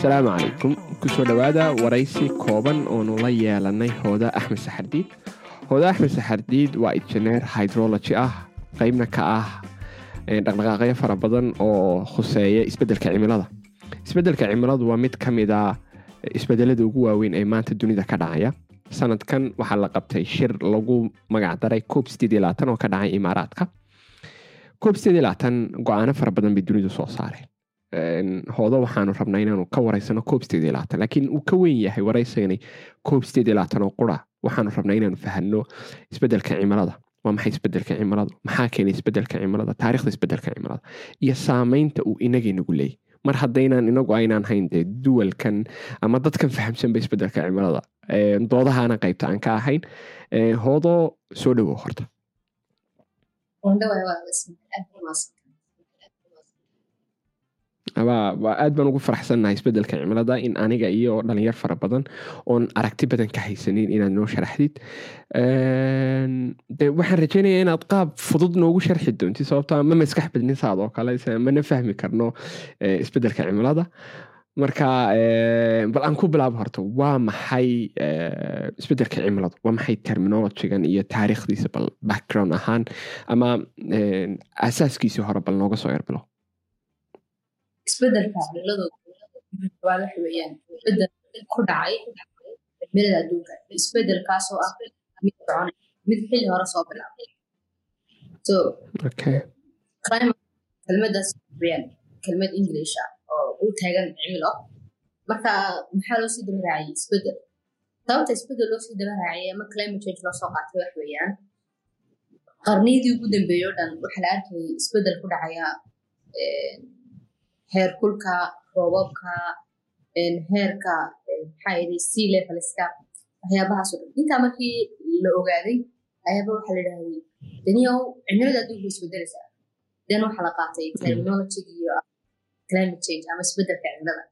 asalaamu calaykum ku soo dhowaada waraysi kooban oonu la yeelanay hooda axmed saxardiid. Hooda axmed saxardiid waa injineer hydrology ah qeybna ka ah dhaqdhaqaaqyo fara badan oo khuseeya isbeddelka cimilada. Isbeddelka cimiladu waa mid ka mid a isbedelada ugu waaweyn ee maanta dunida ka dhacaya. Sanadkan waxaa la qabtay shir lagu magacdaray coob oo ka dhacay imaaraadka. Coob go'aano fara badan bay dunidu soo saareen hoodo waxaanu rabnaa inaanu ka waraysano coob laakiin uu ka weyn yahay waraysaganay coob oo qura waxaanu rabnaa inaanu fahanno isbeddelka cimilada waa maxay isbeddelka cimiladu maxaa keenay isbeddelka cimilada taarikhda isbeddelka cimilada iyo saameynta uu inagaynagu leeyay mar haddaynaan inagu aynaan hayn dee duwalkan ama dadkan fahamsanba isbeddelka cimilada doodahaana qaybta aan ka ahayn hoodo soo dhowow horta aad baan ugu faraxsannahay isbeddelka cimilada in aniga iyo dhalinyar fara badan oon aragti badan ka haysanin inaad noo sharaxdid waxaan rajeynaya inaad qaab fudud noogu sharxi doontid sababto ma maskax badnin saad oo kale mana fahmi karno isbeddelka cimilada. Marka bal aan ku bilaabo horta waa maxay isbeddelka cimiladu? Waa maxay terminologigan iyo taariikhdiisa bal background ahaan? Ama asaaskiisii hore bal nooga soo yarbilo isbeddelka cimiladu waa waxa weeyaan isbeddel ku dhacay cimilada adduunka. Isbedelkaasoo ah mid soconay mid xilli hore soo bilaabay. So climate kelmadaas weeyaan kelmad english ah oo u taagan cimilo. Marka maxaa loo sii daba raaciyay? Isbedel sababta isbeddel loo sii daba raaciyay ama climate change loo soo qaatay wax weeyaan qarniyadii ugu dambeeyey o dhan waxaa la arkayay isbeddel ku dhacaya heerkulka roobabka heerka maxaa yidhi sea levelska dhan. Intaa markii la ogaaday ayaaba waxaa la yidhahday daniyow cimilada adduunka way isbedelaysaa then waxaa la qaatay terminology iyo climate change ama isbeddelka cimilada.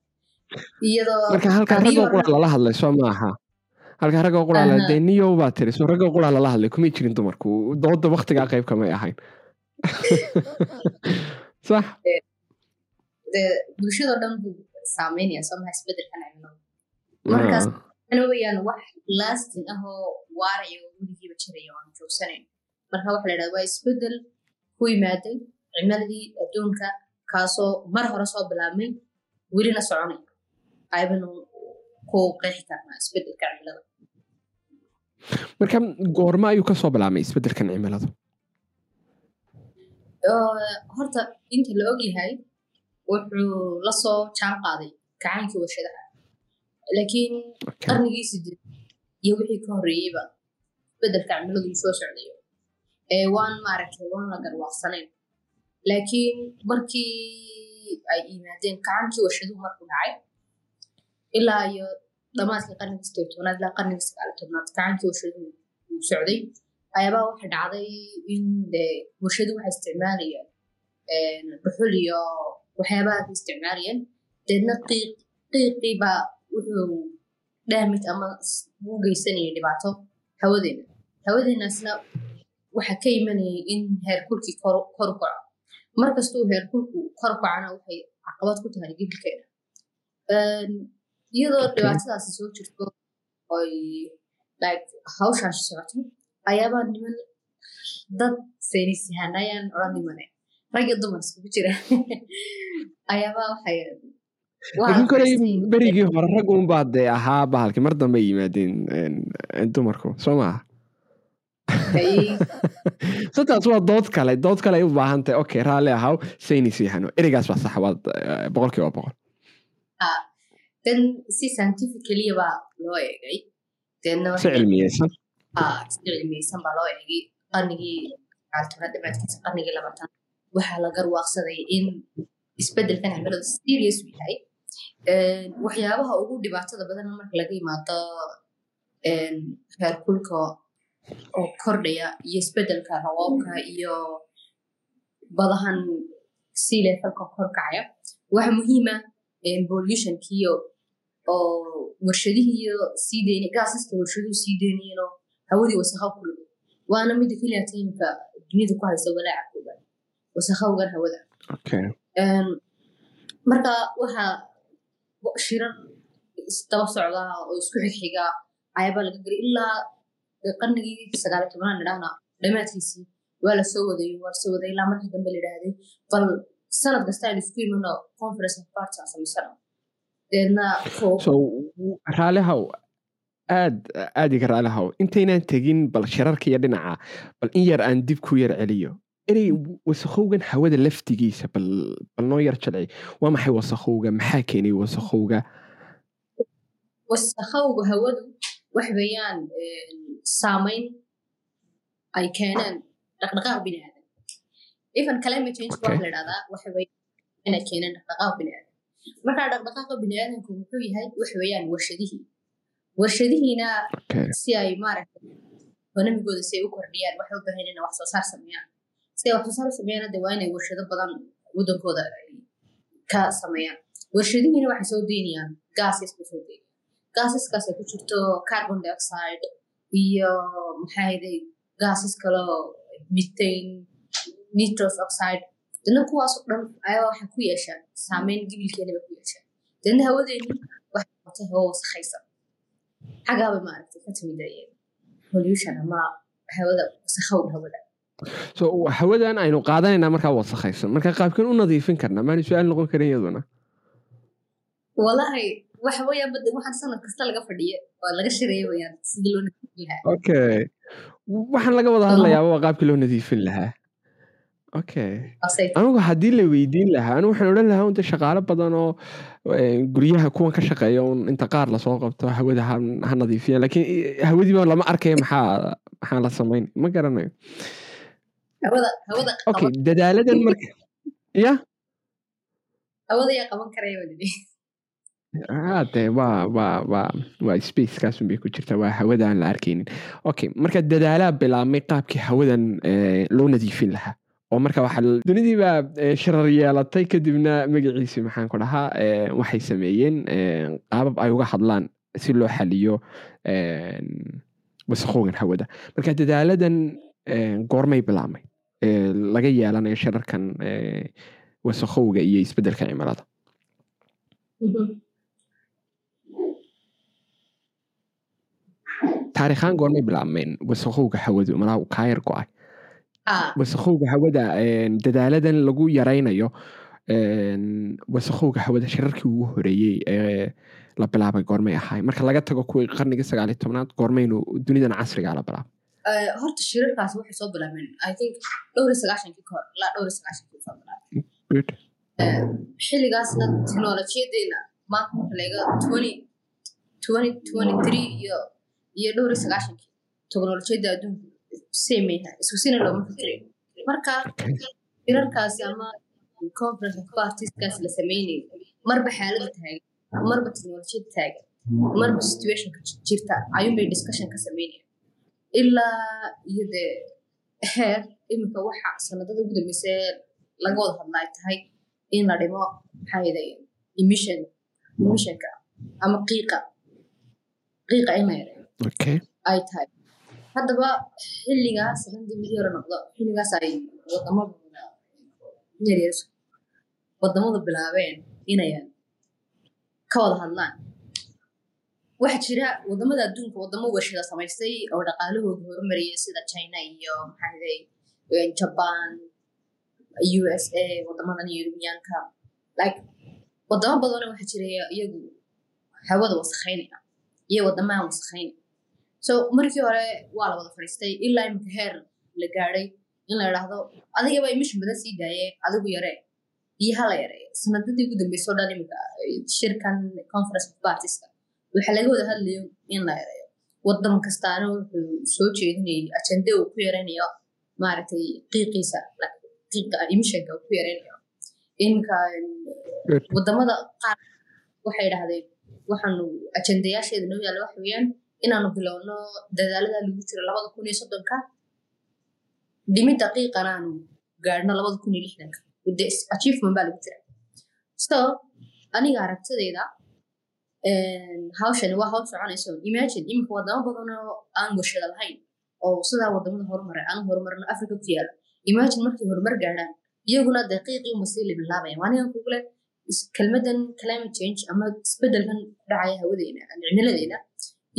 Iyadoo marka halkaa ragoo qura lala hadlay soo maaha. Halkaa ragoo qura dee niyow baa tiri so ragoo qura lala hadlay kumay jirin dumarku. Dooda waktigaa qayb kamay ahayn. Sax bulshado dhan buu saameynaya soomaha isbedelkan cimilada markaas weyaan wax lasting ah oo waaraya oo weligiiba jiraya oo aan joogsanayn marka waxa la yidhahda waa isbeddel ku yimaaday cimiladii adduunka kaasoo mar hore soo bilaabmay welina soconay qaybanu ku qeexi karnaa isbeddelka cimilada marka goorma ayuu ka soo bilaabmay isbedelkan cimiladu horta inta la ogyahay wuxuu la soo jaan qaaday kacaankii warshadaha laakiin qarnigii sideed iyo wixii ka horreeyeyba isbeddelka cimiladu soo socdayo waan maaragtay waan la garwaaqsanayn laakiin markii ay yimaadeen kacaankii warshaduhu markuu dhacay ilaa iyo dhammaadkii qarnigii sideed tobnaad ilaa qarnigii sagaal tobnaad kacaankii warshaduhu uu socday ayaabaa waxa dhacday in de warshaduhu waxay isticmaalayaan dhuxul iyo waxyaabaha ka isticmaalayeen deedna qiiq qiiqiibaa wuxuu dhaamid ama u geysanayay dhibaato hawadeena hawadeenaasna waxa ka imanayay in heerkulkii kor u kaco markastuu heerkulku kor kacana waxay caqabad ku tahay gebilkeena iyadoo dhibaatadaasi soo jirto oy hawshaasi socoto ayaabaa niman dad saynis yahanayaan odhan nimane rag iyo dumar iskugu jira ayaabaa waxay berigii hore rag unbaa dee ahaa bahalkii mar dambe yimaadeen dumarku soo maaha sotaas waa dood kale dood kale ay u baahan tahay okay raalli ahaw saynis yahano ereygaas baa sax waad boqol kiiba boqol dan si scientifically baa loo eegay si cilmiyeysan si cilmiyeysan baa loo eegay qarnigii altanaad dhamaadkiisa qarnigii labaatan waxaa la garwaaqsaday in isbedelkan cimiladu serious yahay. Waxyaabaha ugu dhibaatada badan marka laga yimaado heerkulka oo kordhaya iyo isbeddelka rawoobka iyo badahan sea levelka korkacaya waxa muhiima pollutionkiyo oo warshadihiiyo sii deyna gaasaska warshaduhu sii deynayeenoo hawadii wasakha ku lugo waana mida keliya dunida ku haysa walaaca kooban wasakhowgan hawada marka waxa shirar isdaba socda oo isku xigxiga ayaabaa laga gelay ilaa qarnigii sagaal iyo tobanaad nidhaahna dhammaadkiisii waa la soo waday waa la soo waday ilaa markii dambe la yidhaahday bal sanad kasta aynu isku imano conference of parties aan deedna so raalihaw aad aad iga raalihaw intaynaan tegin bal shirarka iyo dhinaca bal in yar aan dib ku yar celiyo erey wasakhowgan hawada laftigiisa bal bal noo yar jalci waa maxay wasakhowga maxaa keenay wasakhowga wasakhowga hawadu wax weeyaan saamayn ay keeneen dhaqdhaqaaq bini aadan even climate change waa la idhahdaa waxa weeyaan inay keeneen dhaqdhaqaaq bini aadan markaa dhaqdhaqaaqa bini aadanku muxuu yahay wax weeyaan warshadihii warshadihiina si ay maaragtay economigooda si ay u kordhiyaan waxay u baahan inay wax soo saar sameeyaan si ay wax soo saar sameeyaan hadda waa inay warshado badan waddankooda ka sameeyaan warshadihiina waxay soo deynayaan gases bay soo deynayaan gaseskaas ay ku jirto carbon dioxide iyo maxaa hayday gases kaloo methane nitrous oxide. Dadna kuwaas oo dhan ayaa waxay ku yeeshaan saameyn gibilkeena bay ku yeeshaan dadna hawadeeni waxay noqotay hawo wasakhaysan xagaaba maaragtay ka timid pollution ama hawada wasakhowga hawada so hawadan aynu qaadanaynaa markaa wasakhaysan. Marka qaabkan u nadiifin karnaa. Maani su'aal noqon karin iyaduna. Walahi waxa weeyaan bada waxaan sanad kasta laga fadhiya waa laga shiraya weyaan sidii loo nadiifin lahaa. Okay. Waxaan laga wada hadlayaaba waa qaabkii loo nadiifin lahaa. Okay. Anigu haddii la weydiin lahaa anigu waxaan odhan lahaa unta shaqaalo badan oo guryaha kuwan ka shaqeeya un inta qaar la soo qabto hawada ha nadiifiya. Laakiin hawadiiba lama arkaya maxaa maxaa la samayn? Ma garanayo okay dadaaladan marka ya. Hawada yaa qaban karaya wadini de waa waa waa waa spacekaasun bay ku jirtaa waa hawada aan la arkaynin okay marka dadaalaa bilaabmay qaabkii hawadan loo nadiifin lahaa. Oo marka waxaa dunidii baa sharar yeelatay kadibna magaciisi maxaan ku dhahaa waxay sameeyeen qaabab ay uga hadlaan si loo xaliyo wasakhowgan hawada. Marka dadaaladan goormay bilaabmay laga yeelanayo shararkan wasakhowga iyo isbeddelka cimilada taarikhaan goormay bilaabmeen wasakhowga hawadu malaa kaayar go'ay wasakhowga hawada dadaaladan lagu yaraynayo wasakhowga hawada shirarkii ugu horeeyey ee la bilaabay goormay ahaay marka laga tago kuwii qarnigii sagaal iyo tobnaad goormaynu dunidan casrigaa la bilaabay horta shirarkaas waxay soo bilaabeen i think dhowr iyo sagaashankii ka hor. Ilaa dhowr iyo sagaashankii soo bilaabeen xilligaasna teknolojiyadeena maanta marka laga twenty twenty twenty three iyo iyo dhowr iyo sagaashankii teknolojiyadda adduunku sameeya isku sina looma fikirin. Marka shirarkaasi ama conference of partieskaas la sameynayo marba xaalada taagan marba teknolojiyada taagan marba situationka jirta ayuunbay discussion ka sameynaya ilaa iyo dee heer iminka waxa sanadada ugu dambeyse laga wada hadla ay tahay in la dhimo maxaa yidhay emission emissionka ama qiiqa qiiqa in la yareeyo ay tahay. Haddaba xilligaas haddii mid yaro noqdo xilligaas ay waddamada yaryar wadamadu bilaabeen inayan ka wada hadlaan waxaa jira waddamada adduunka wadamo warshada samaystay oo dhaqaalahooda horumariyay sida china iyo maxaaday jaban u s a wadamadan yurubiyaanka like wadamo badana waxaa jira iyagu hawada wasakhaynaya iyo wadamahan wasakhaynaya so markii hore waa la wada fadhiistay ilaa imika heer la gaadhay in la idhaahdo adigaba emission badan sii daaye adigu yaree iyo hala yaree sanadadii ugu dambeyso dhan imika shirkan conference of partieska waxaa laga wada hadlayo in la yareeyo wadan kastaana wuxuu soo jeedinayay ajende uu ku yaraynayo maaragtay qiiqiisa qiiqa emissionka uu ku yaraynayo iminka waddamada qaar waxay idhahdeen waxaanu ajendayaasheeda noo yaalla waxa weeyaan inaanu bilowno dadaalada lagu jiro labada kun iyo soddonka dhimidda qiiqana aanu gaadhno labada kun iyo lixdanka achievement baa lagu jira so aniga aragtidayda hawshani waa hawl soconayso imagine iminka wadamo badan oo aan warshada lahayn oo sidaa waddamada horumaray aan horumarno africa ku yaalla imagine markay horumar gaadhaan iyaguna daqiiqii uma sii libilaabaya maanigan kugule kelmadan climate change ama isbedelkan dhacaya hawadeena cimiladeena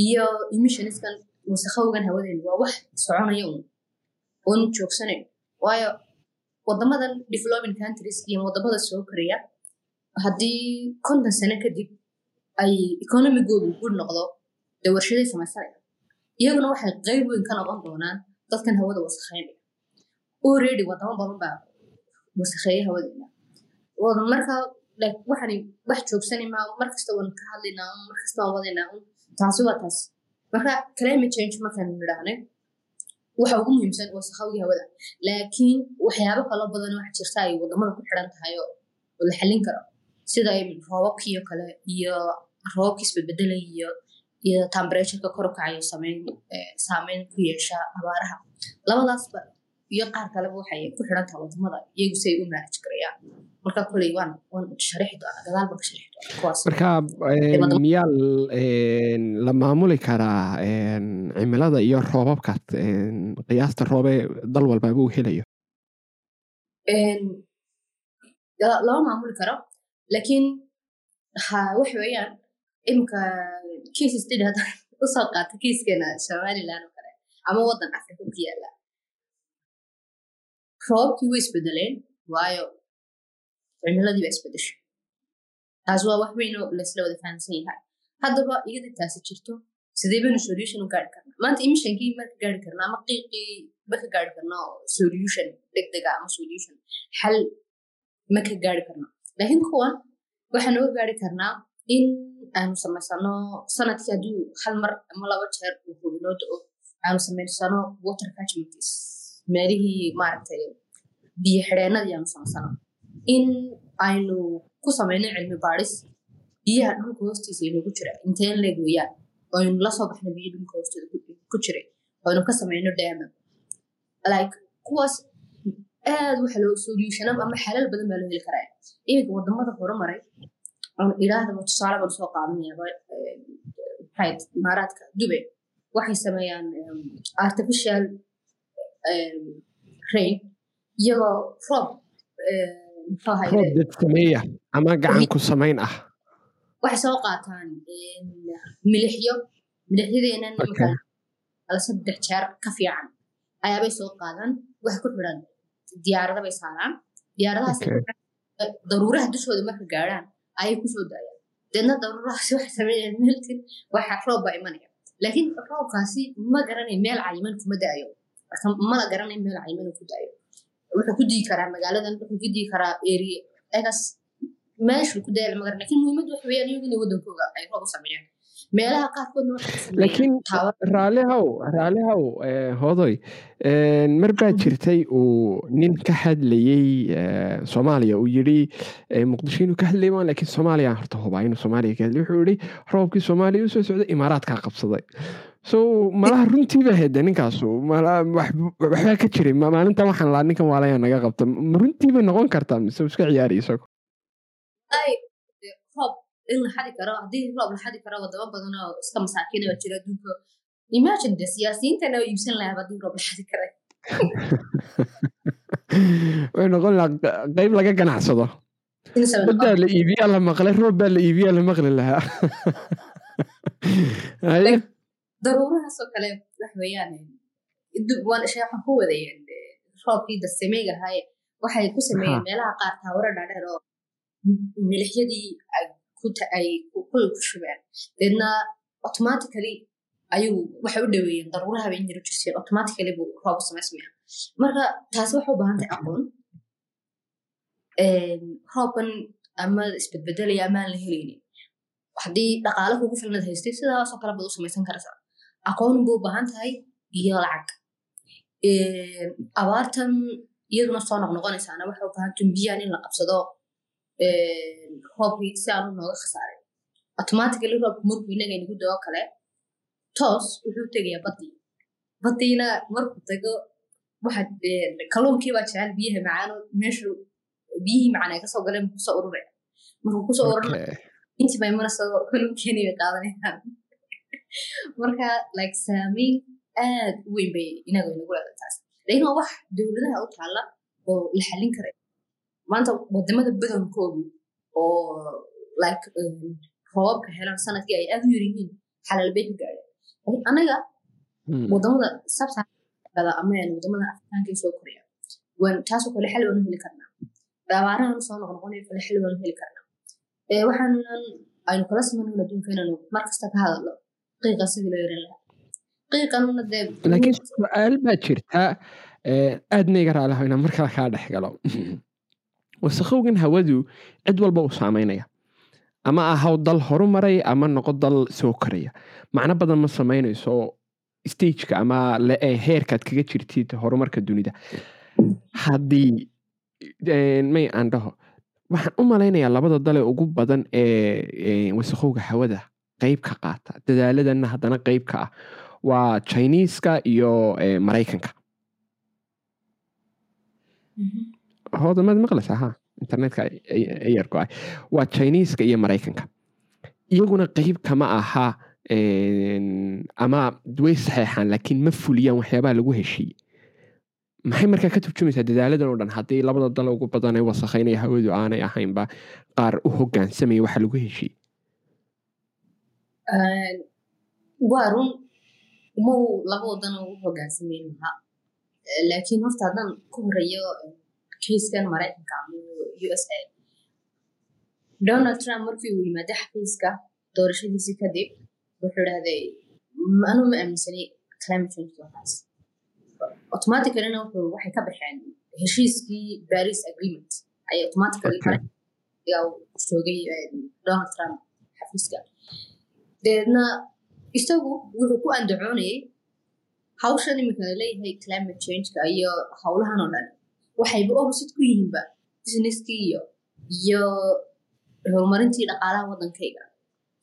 iyo emissionskan wasakhowgan hawadeena waa wax soconaya un oon joogsanayn waayo wadamadan developing countries iyo waddamada soo koraya haddii konton sano kadib ay economigoodu guud noqdo dee warshaday samaysanaya iyaguna waxay qayb weyn ka noqon doonaan dadkan hawada wasakheynaya already wadamo badan baa wasakheeya hawadeena marka waxaan wax joogsani ma markasta waan ka hadlaynaa markasta waan wadaynaa taasi waa taas marka climate change markaan nidhahnay waxa ugu muhiimsan wasakhowgii hawada. Laakiin waxyaabo kalo badan waxa jirta ay waddamada ku xiran tahay oo la xallin karo. Sida roobabkiiyo kale iyo roobabka isbedbedelay iyo iyo temperatureka kor u kacayo sameyn saameyn ku yeesha abaaraha. Labadaasba iyo qaar kaleba waxay ku xiran tahay waddamada iyagu si ay u manage garayaan marka koley waan sharixi doonaa gadaal baan ka sharixi doonaa marka miyaa la maamuli karaa cimilada iyo roobabka qiyaasta roobe dal walbaaba uu helayo? Lama maamuli karo laakiin waxa weeyaan imika case study hadda u soo qaata kiiskeena somaliland oo kale ama waddan africa ku yaalla roobabkii way isbedeleen waayo cimiladii baa isbedeshay taas waa wax weyn oo laysla wada fahamsan yahay haddaba iyadii taasi jirto sidee baynu solution u gaari karnaa maanta emissionkii ma ka gaari karnaa ama qiiqii ma gaari karnaa solution degdega ama solution xal ma gaari karnaa laakiin kuwan waxaan uga gaari karnaa in aanu samaysano sannadkii haddii hal mar ama laba jeer uu hubinoo da'o aanu samaysano water catchments meelihii maaragtay biyo xidheennadii aanu samaysano in aynu ku samayno cilmi baadhis biyaha dhulka hoostiisa inoogu jira. Inteen leeg weeyaan? Aynu la soo baxno biyo dhulka hoostooda ku jiray. Aynu ka samayno dama like kuwaas aad waxa loo solutionab ama xalal badan baa loo heli karaa. Iminka waddamada horumaray idhaahdaba tusaale baan soo qaadanayaba right imaaraadka dubay waxay sameeyaan artificial rain iyagoo roob roob dad sameeya ama gacan ku samayn ah. waxay soo qaataan milixyo milixyadeenan ala saddex jeer ka fiican ayaabay soo qaadaan waxay ku xidhan diyaarada bay saaraan diyaaradahaas daruuraha dushooda marka gaadhaan ayay ku soo daayaan deedna daruurahaas waxay sameeyaan meltin waxa roob baa imanaya laakiin roobkaasi ma garanay meel cayiman kuma da'ayo marka mala garanay meel cayiman ku da'ayo wuxuu ku dii karaa magaaladan wuxuu ku dii karaa area egas meeshuu ku daya lama garan laakiin muhiimaddu waxa weeyaan iyagu inay waddankooga ay roob u sameeyaan meelaha qaarkoodna laakiin raalihow raalihow hoodoy mar baa jirtay uu nin ka hadlayey soomaaliya. Uu yidhi muqdisho inuu ka hadlay maan lakiin soomaaliya horta hubaa inuu soomaaliya ka hadlay. Wuxuu yidhi roobkii soomaaliya u soo socday imaaraadkaa qabsaday. So malaha runtii ba hede ninkaasu. Waxbaa ka jiray. Maalinta waxaan laa ninkan waalaya naga qabta. Runtii bay noqon kartaa mise iska ciyaari isago in la xadi karo haddii roob la xadi karo wadamo badan oo iska masaakiina baa jira adduunka imagine de siyaasiyiintana oo iibsan lahaa haddii roob la xadi karay way noqon lahaa qayb laga ganacsado badaa la iibiyaa la maqlay roob baa la iibiyaa la maqli lahaa daruurahaasoo kale wax weeyaan sheexan ku wadayeen roobkii dasemeyga ahaaye waxay ku sameeyeen meelaha qaar taawaro dhaadheer oo milixyadii ay kul ku shubeen. Automatically ayuu waxay u dhaweeyeen daruuraha bay injiro jirteen automatically buu roob u samaysmaya marka taasi waxay u baahan tahay aqoon roobkan ama isbedbedelaya amaan la helaynin haddii dhaqaale kugu filnad haystay sidaasoo kale baad u samaysan karaysaa aqoon buu u baahan tahay iyo lacag. Abaartan iyaduna soo noqnoqonaysaana waxay u baahan tahay biyahan in la qabsado roobkii si aanu nooga khasaarin. Automatically roobku markuu inaga inagu dao kale toos wuxuu tegayaa badii badiina markuu tago waxa kalluunkii baa jecel biyaha macaano meeshu biyihii macaan ay ka soo galeen ku soo ururaya. Markuu ku soo ururaya intii bay mana soo kalluunkeeni bay qaadanayaan. Marka like saameyn aad u weyn bay inaga inagu leedahay taas. Laakiin waa wax dowladaha u taalla oo la xallin karay maanta waddamada badankoodu oo like roobabka helaan sannadkii ay aad u yar yihiin xalaal bay ka gaadheen anaga waddamada sabsaada ama waddamada afrikaanka soo koraya taasoo kale xal waanu heli karnaa abaarahan soo noqnoqonayo kale xal waanu heli karnaa waxaanan aynu kala simanayno adduunka inaanu mar kasta ka hadalno qiiqa sidii loo yaran lahaa qiiqanuna dee laakiin su'aal baa jirta aadna iga raalaho inaan mar kale kaa dhex galo wasakhowgan hawadu cid walba uu saameynaya ama ahaw dal horumaray ama noqo dal soo koraya macno badan ma samaynayso stageka ama heerkaad kaga jirtid horumarka dunida. Haddii may aan dhaho waxaan u malaynayaa labada dale ugu badan ee wasakhowga hawada qeyb ka qaata. Dadaaladana haddana qeyb ka ah. Waa chiniiska iyo maraykanka hoodamaad maqlaysaa ha internetka ayar go'ay waa chiniiska iyo maraykanka iyaguna qeyb kama aha ama way saxeexaan laakiin ma fuliyaan waxyaabaha lagu heshiiyey maxay markaa ka turjumaysaa dadaaladan oo dhan haddii labada dal ugu badan ee wasakhaynaya hawadu aanay ahaynba qaar u hogaansamaya waxa lagu heshiiyey waa run uma laba wadan ugu hogaansameyn lahaa laakiin horta haddaan ku horeeyo kayskan maraykanka donald trump markii uu yimaada xafiiska doorashadiisii kadib wuxuu dhahday anu ma aaminsanay climate change waxaas automaticallyna wuxuu waxay ka baxeen heshiiskii paris agreement. Ayay automatically joogay donald trump xafiiska. Deedna isagu wuxuu ku andacoonayay hawshan iminka la leeyahay climate changeka iyo howlahan oo dhan waxayba opposite ku yihiinba businesskii iyo iyo horumarintii dhaqaalaha waddankayga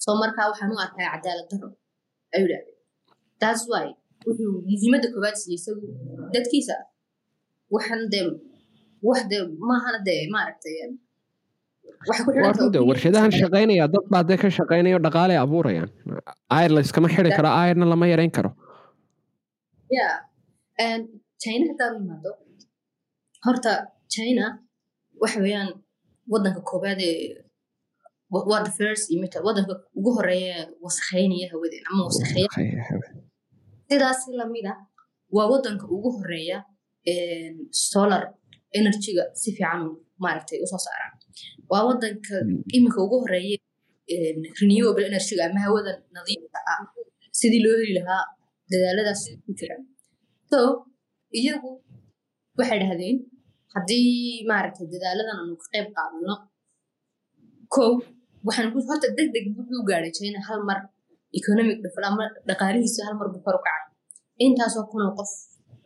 soo markaa waxaan u arkaa cadaalad daro ayuu dhahday that's why wuxuu muhiimadda koowaad siiyey isagu dadkiisa. Waxan dee wax dee maahana dee maaragtay warshadahan shaqaynaya dad baa dee ka shaqaynaya dhaqaalay abuurayaan. Ayr layskama xidi karo ayrna lama yarayn karo. Ya china haddaan imaado horta china waxa weeyaan waddanka koobaad ee first emitter waddanka ugu horreeya wasakheynaya hawadeen ama wasakheeya sidaas lamida waa waddanka ugu horreeya solar energyga si fiican maaragtay u soo saara. Waa waddanka iminka ugu horreeya renewable energyga ama hawada nadiifka ah sidii loo heli lahaa dadaaladaas ku jira. So iyagu waxay dhahdeen haddii maaragtay dadaaladan aanu ka qayb qaadano kow waxaan horta deg deg wuxuu gaadhay china hal mar economic dhafal ama dhaqaalihiisa hal mar buu kor u kacay intaasoo kunoo qof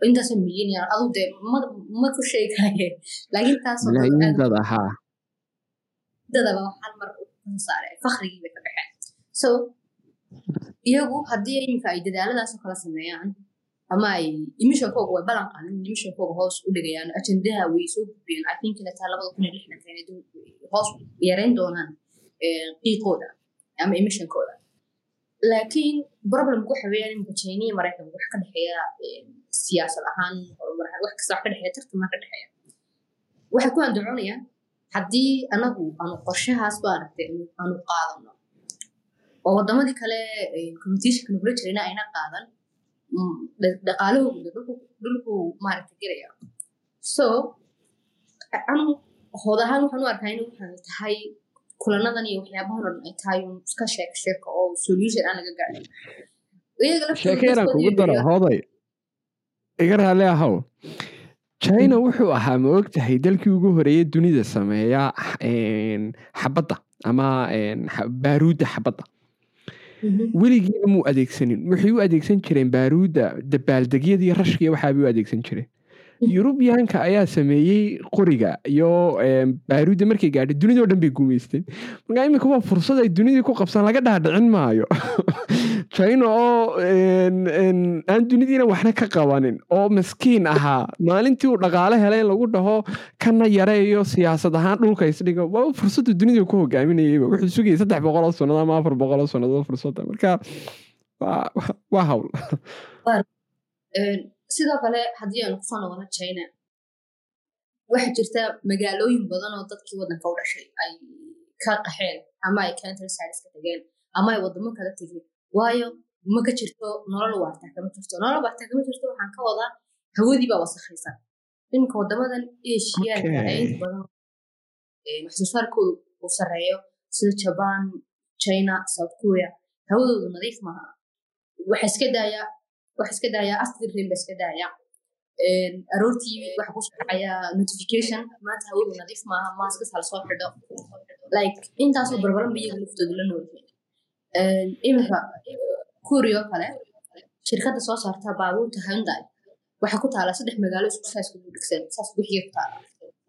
intaasoo milyan yar adu dee ma ku sheegi karaye laakiin taasoo dad ahaa dadaba hal mar saaray fakhrigii bay ka baxeen so iyagu haddii iminka ay dadaaladaasoo kala sameeyaan ama ay emissionkooga way ballan qaadan emissionkooga hoos u dhigayaan ajendaha way soo gudbiyeen i think inataa labada kun iyo lixdanka inay hoos yareyn doonaan qiiqooda ama emissionkooda laakiin problemku waxa weeyaan iminka china iyo maraykanka wax ka dhexeeya siyaasad ahaan wax kasta wax ka dhexeeya tartama ka dhexeeya waxay ku andacoonayaan haddii anagu aanu qorshahaas maaragtay aanu qaadano oo wadamadii kale competitionka nagula jirayna ayna qaadan dhaqaalahooda dhulku maaragta gelaya so anu hood ahaan waxaan u arkaa in waxaan tahay kulanadan iyo waxyaabahan oo dhan ay tahay un iska sheek sheeko oo solution aan laga gaadhin sheekeynaan kugu daro hooday iga raali ahow china wuxuu ahaa ma og tahay dalkii ugu horeeyey dunida sameeya xabadda ama baaruudda xabadda weligiiba muu adeegsanin. Waxay u adeegsan jireen baaruudda dabaaldegyadii rashkiya waxaabay u adeegsan jireen yurubiyaanka ayaa sameeyey qoriga iyo baaruudda markay gaadhay dunidao dhan bay guumeysteen markaa iminka waa fursad ay dunidii ku qabsan laga dhaadhicin maayo. China oo aan dunidiina waxna ka qabanin oo maskiin ahaa. Maalintii uu dhaqaale helay in lagu dhaho kana yareeyo siyaasad ahaan dhulka isdhigo. Waa fursadda dunida ku hogaaminayayba wuxuu sugayay saddex boqoloo sannadood ama afar boqoloo sannadood fursadda marka waa hawl sidoo kale haddii aanu ku soo noqono china waxaa jirta magaalooyin badan oo dadkii waddanka u dhashay ay ka qaxeen ama ay countrsides ka tageen ama ay wadamo kala tegeen waayo ma ka jirto nolol waartaa kama jirto. Nolol waartaa kama jirto waxaan ka wadaa hawadii baa wasakhaysan. Iminka wadamadan asiyaanka ee inta badan wax soo saarkoodu uu sarreeyo sida jaban china south korea hawadoodu nadiif maaha. Waxa iska daaya waxa iska daaya astir rain ba iska daaya aroortii waxa ku socaya notification maanta hawadu nadiif maaha maaskas hala soo xidho like intaasoo barbaran ba iyaga laftooda la noolyihiin iminka kuuriya oo kale shirkadda soo saarta baabuurta hyundai waxaa ku taala saddex magaalo isku saas dhigsan saas wixii ku taala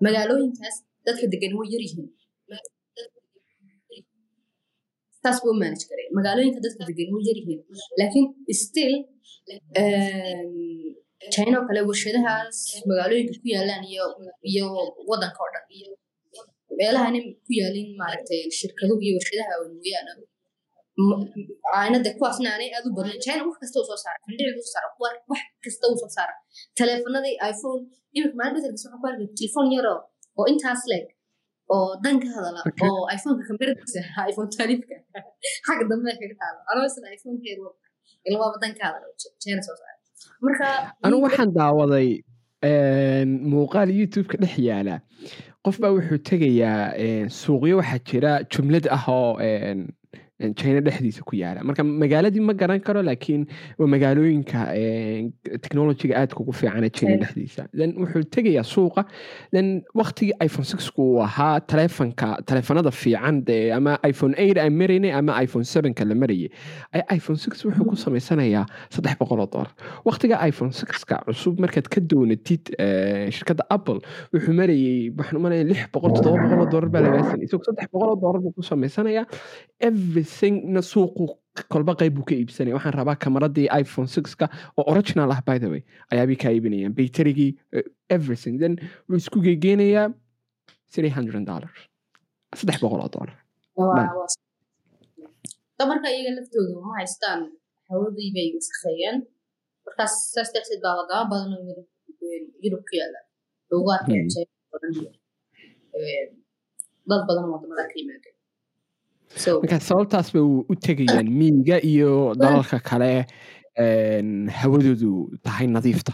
magaalooyinkaas dadka degan way yar yihiin saas buu manage karay magaalooyinka dadka degan way yar yihiin. Laakiin still china oo kale warshadahaas magaalooyinka ku yaalaan iyo wadanka oo dhan. Meelahan ku yaalin maaragtay shirkaduhu iyo warshadaha mooyaan aanada kuwaasna aanay u badnayn china wax kasta uu soo saara. Fandhil uu saara. Wax kasta uu soo saara. Taleefanadii iphone imika maalin bedelkiisa waxaan ku arkay telefoon yaroo oo intaas leeg oo dan ka hadala oo iphoneka kameradiisa iphone twelve-ka xagga dambe kaga taalo anoo isna iphone-keedu ilmaaba dan ka hadala china soo saara marka anigu waxaan daawaday muuqaal youtube-ka dhex yaalla qof baa wuxuu tegayaa suuqyo waxaa jira jumlad ah oo china dhexdiisa ku yaalla. Marka magaaladii ma garan karo laakiin waa magaalooyinka technologiga aadka ugu fiicana china dhexdiisa. Then wuxuu tegayaa suuqa. Then waktigii iphone sixku uu ahaa taleefanka taleefanada fiican dee ama iphone eight aan maraynay ama iphone sevenka la marayay iphone six wuxuu ku samaysanayaa saddex boqol oo dollar. Waktiga iphone sixka cusub markaad ka doonatid shirkadda apple wuxuu marayay waxaan u lix boqol toddoba boqol oo dollar baa lagaa sanay isagoo saddex boqol oo dollar buu ku samaysanayaa everythingna suuqu kolba qayb buu ka iibsanaya waxaan rabaa kamaradii iphone sixka oo original ah by the way. Ayaabii kaa iibinayaan baytarigii everything. Then wuu isku geygeenayaa three hundred dollars. Saddex boqol oo dollar. Marka iyaga laftoodu ma haystaan? Hawadii bay wasakheeyeen markaas saas darteed baa wadamo badan oo yurub ku yaalla loogu arkaya dad badan waddamada ka yimaadeen marka sababtaas bay u tegayaan miyiga iyo dalalka kale hawadoodu tahay nadiifta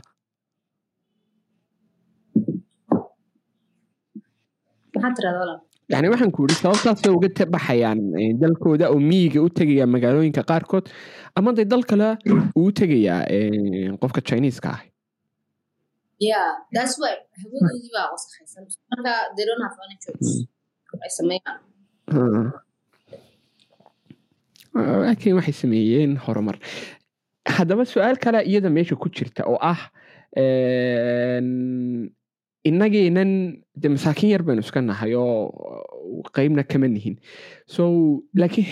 yani waxaan ku yidhi sababtaas bay uga baxayaan dalkooda oo miyiga u tegaya magaalooyinka qaarkood ama de dal kale uu tegayaa qofka chineeska ah yeah that's why hawadoodii baa wasakhaysan marka they don't have any choice ay sameeyaan laakiin waxay sameeyeen horumar haddaba su'aal kale iyada meesha ku jirta oo ah innageenan de masaakiin yar baynu iska nahay oo qeybna kama nihin. So laakiin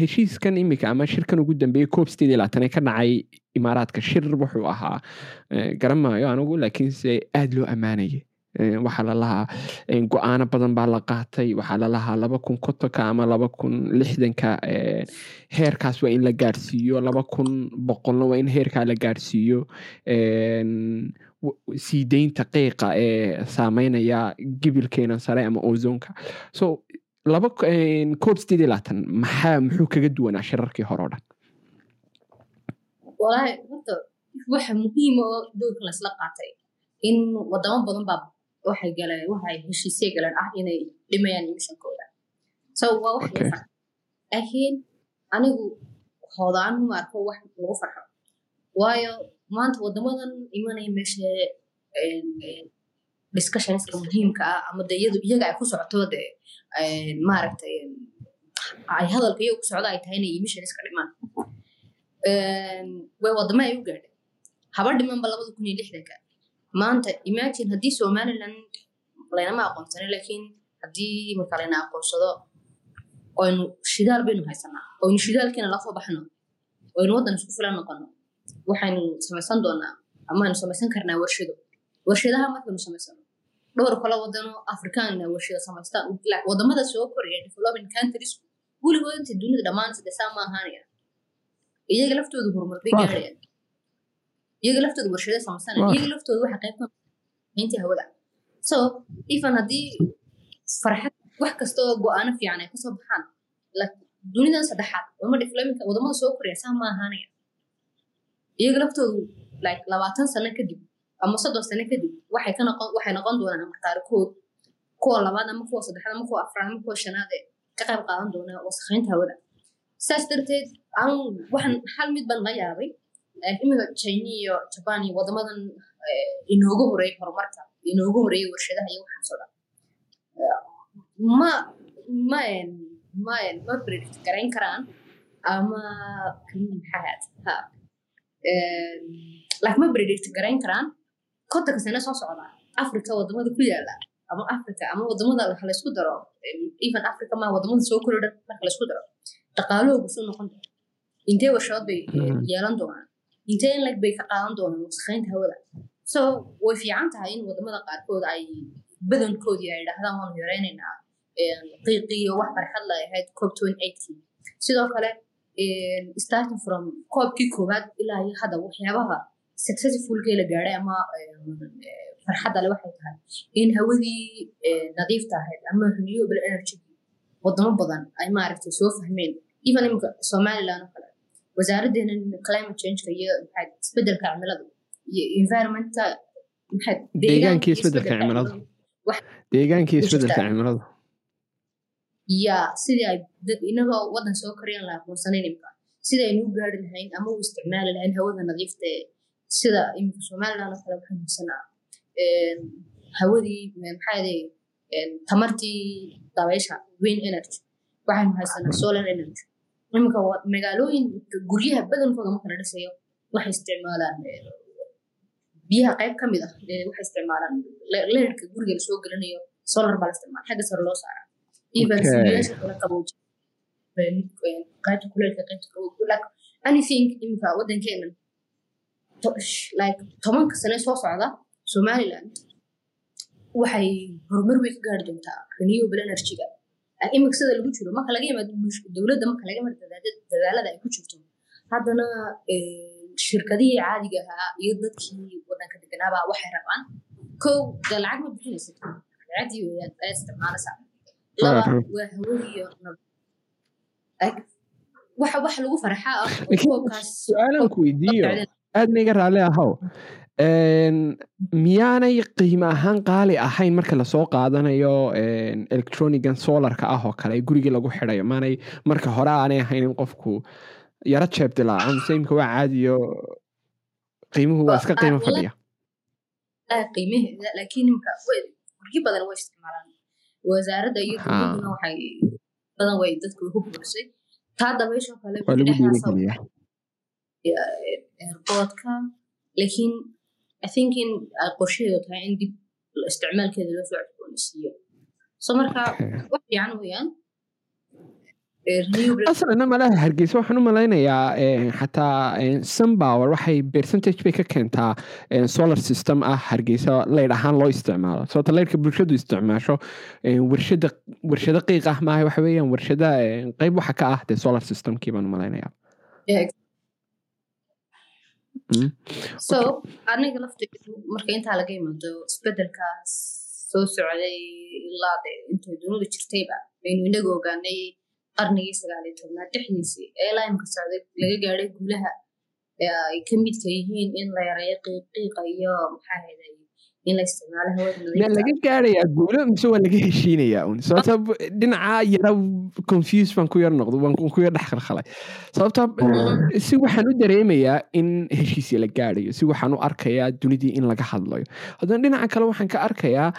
heshiiskan imika ama shirkan ugu dambeeyey coob sideed iyo ka dhacay imaaraadka shir wuxuu ahaa garan maayo anigu laakiinse aada loo ammaanayay waxaa lalahaa go'aano badan baa la qaatay. Waxaa lalahaa laba kun kotonka ama laba kun lixdanka heerkaas waa in la gaarsiiyo. Laba kun boqolna waa in heerkaa la gaarsiiyo. Sii deynta qiiqa ee saameynaya gibilkeena sare ama ozonka so laba coob sideed iyo maxaa muxuu kaga duwanaa shirarkii hore o dhan? Walaahi horta waxa muhiima oo dowlka laisla qaatay. In wadamo badan baa waxay galeen waxay heshiisye galeen ah inay dhimayaan emissionkooda so waa wax farxo. Laakiin anigu hoodaan ma arko wax lagu farxo. Waayo maanta wadamadan imanaya meesha discussionska muhiimka ah ama de iyadu iyaga ay ku socoto de maaragtay ay hadalka iyaga ku socdo ay tahay inay emissionska dhimaan. Way wadamo ay u gaadheen haba dhimanba labada kun iyo lixdanka maanta imagine haddii somaliland laynama aqoonsano laakiin haddii marka layna aqoonsado oynu shidaal baynu haysanaa. Oynu shidaalkiina la soo baxno. Oynu waddan isku filan noqono. Waxaynu samaysan doonaa amaaynu samaysan karnaa warshado. Warshadaha markaynu samaysano dhowr kale wadano afrikaanna warshado samaystaan waddamada soo koraya developing countries weligood inta dunida dhammaan sade saa ma ahaanaya iyaga laftooda horumar gaarayaan iyaga laftooda warshado samaystaan iyaga laftooda waxa qayb ka intii hawada so even haddii farxad wax kasta oo go'aano fiican ay ka soo baxaan dunidan saddexaad wadama diflominka waddamada soo koraya saa ma ahaanaya iyaga laftoodu like labaatan sano kadib ama soddon sano kadib waxay noqon doonaan ama qaarkood kuwa labaad ama kuwa saddexaad ama kuwa afraad ama kuwa shanaad ee ka qayb qaadan doona wasakhaynta hawada saas darteed aan waxaan hal mid baan la yaabay imika china iyo jaban iyo wadamadan inoogu horeeyay horumarka inoogu horeeyay warshadaha iyo waxaasoo dhan ma ma ma ma predict garayn karaan ama maxaad ha like ma predict garayn karaan kontanka sane soo socda africa waddamada ku yaalla ama africa ama waddamada laysku daro even africa ma waddamada soo kori dhan marka laysku daro dhaqaalahoogu soo noqon doona intee warshadood bay yeelan doonaan intee in leg bay ka qaadan doonaan wasakhaynta hawada? So way fiican tahay in waddamada qaarkood ay badankoodii ay idhaahdaan waanu yaraynaynaa qiiqiyo wax farxad la ahayd cop sidoo kale starting from koobkii koowaad ilaa iyo hadda waxyaabaha successfulkee la gaadhay ama farxadda le waxay tahay in hawadii nadiifta ahayd ama renewable energy wadamo badan ay maaragtay soo fahmeen. Even imika somaliland oo kale wasaaraddeena climate changeka iyo maxaad isbeddelka cimilada iyo environmentka deegaankii isbeddelka cimilada deegaankii isbeddelka cimilada ya sidii ay inagoo wadan soo koryan la aqoonsanayn imika sida aynu u gaari lahayn ama u isticmaali lahayn hawada nadiifta ee sida imika somaliland oo kale waxaan haysanaa hawadii maxaade tamartii dabaysha wind energy. Waxaynu haysanaa solar energy imika magaalooyinka guryaha badankooda marka la dhisayo waxay isticmaalaan biyaha qayb ka mid ah waxay isticmaalaan leerka guriga la soo gelinayo solar baa la isticmaala xagga sare loo saaraa. Even sibiyaasha kala qabooji qaybta kuleelka qaybta qabooji like anything imika waddankeenan like tobanka sane soo socda somaliland waxay horumar weyn ka gaari doontaa renewable energy-ga imika sida lagu jiro marka laga yimaado dowladda marka laga yimaado dadaalada ay ku jirto haddana shirkadihii caadiga ahaa iyo dadkii waddanka deganaabaa waxay rabaan kow dee lacag ma bixinaysa weeyaan ayaa isticmaalaysaa laba waa hawadiyo waxa wax lagu farxaa ah su'aalan ku weydiiyo aadna iga raalli ahow miyaanay qiimo ahaan qaali ahayn marka la soo qaadanayo electronigan solarka ah oo kale gurigii lagu xidayo maanay marka hore aanay ahayn in qofku yaro jeeb dilaaco mise imika waa caadiyo qiimuhu waa iska qiimo fadhiya. guryo badan way isticmaalaan. Wasaaradda iyo dowladduna waxay badan way dadku ku buuxsay taa dabaysha kale waa lagu dhiirigeliyaa. airportka laakiin i think in ay qorshaheedu tahay in dib isticmaalkeeda loo soo cusboonaysiiyo so marka wax fiican weeyaan. Aslana malaha hargeysa waxaan u malaynayaa xataa sunpower waxay percentage bay ka keentaa solar system ah hargeysa leyd ahaan loo isticmaalo. Sababta leydhka bulshadu isticmaasho warshada warshado qiiq ah maaha waxa weeyaan warshada qeyb waxa ka ah dee solar systemkii baan u malaynayaa so aniga lafteedu marka intaa laga yimaado isbedelkaas soo socday ilaa de intay dunida jirtayba aynu inaga ogaanay qarnigii sagaaliyo tobnaad dhexdiisii ee laimka socday laga gaadhay guulaha ay ka midka yihiin in la yareeyo qiiqiiqa iyo maxaa hayday in la isticmaalo hawada laga gaarayaa guulo mise waa laga heshiinayaa un sababta dhinaca yara confuse baan ku yar noqdo waan ku yar dhex khalkhalay sababta si waxaan u dareemayaa in heshiisya la gaarayo si waxaan u arkayaa dunidii in laga hadlayo haddana dhinaca kale waxaan ka arkayaa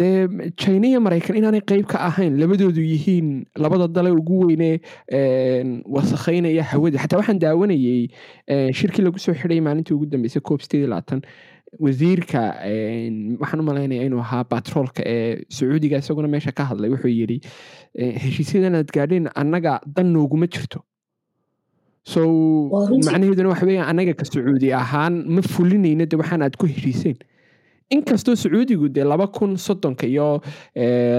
dee china iyo maraykan inaanay qeyb ka ahayn labadoodu yihiin labada dale ugu weyne wasakhaynaya hawada xataa waxaan daawanayey shirkii lagu soo xidhay maalintii ugu dambeysay coob sideed iyo labaatan wasiirka waxaan u malaynaya inuu ahaa batroolka ee sacuudiga isaguna meesha ka hadlay wuxuu yidhi heshiisyadan aad gaadheen annaga dan nooguma jirto. So macnaheeduna waxa weeyaan annaga ka sacuudi ahaan ma fulinayna de waxaan aad ku heshiiseen inkastoo sacuudigu dee laba kun soddonka iyo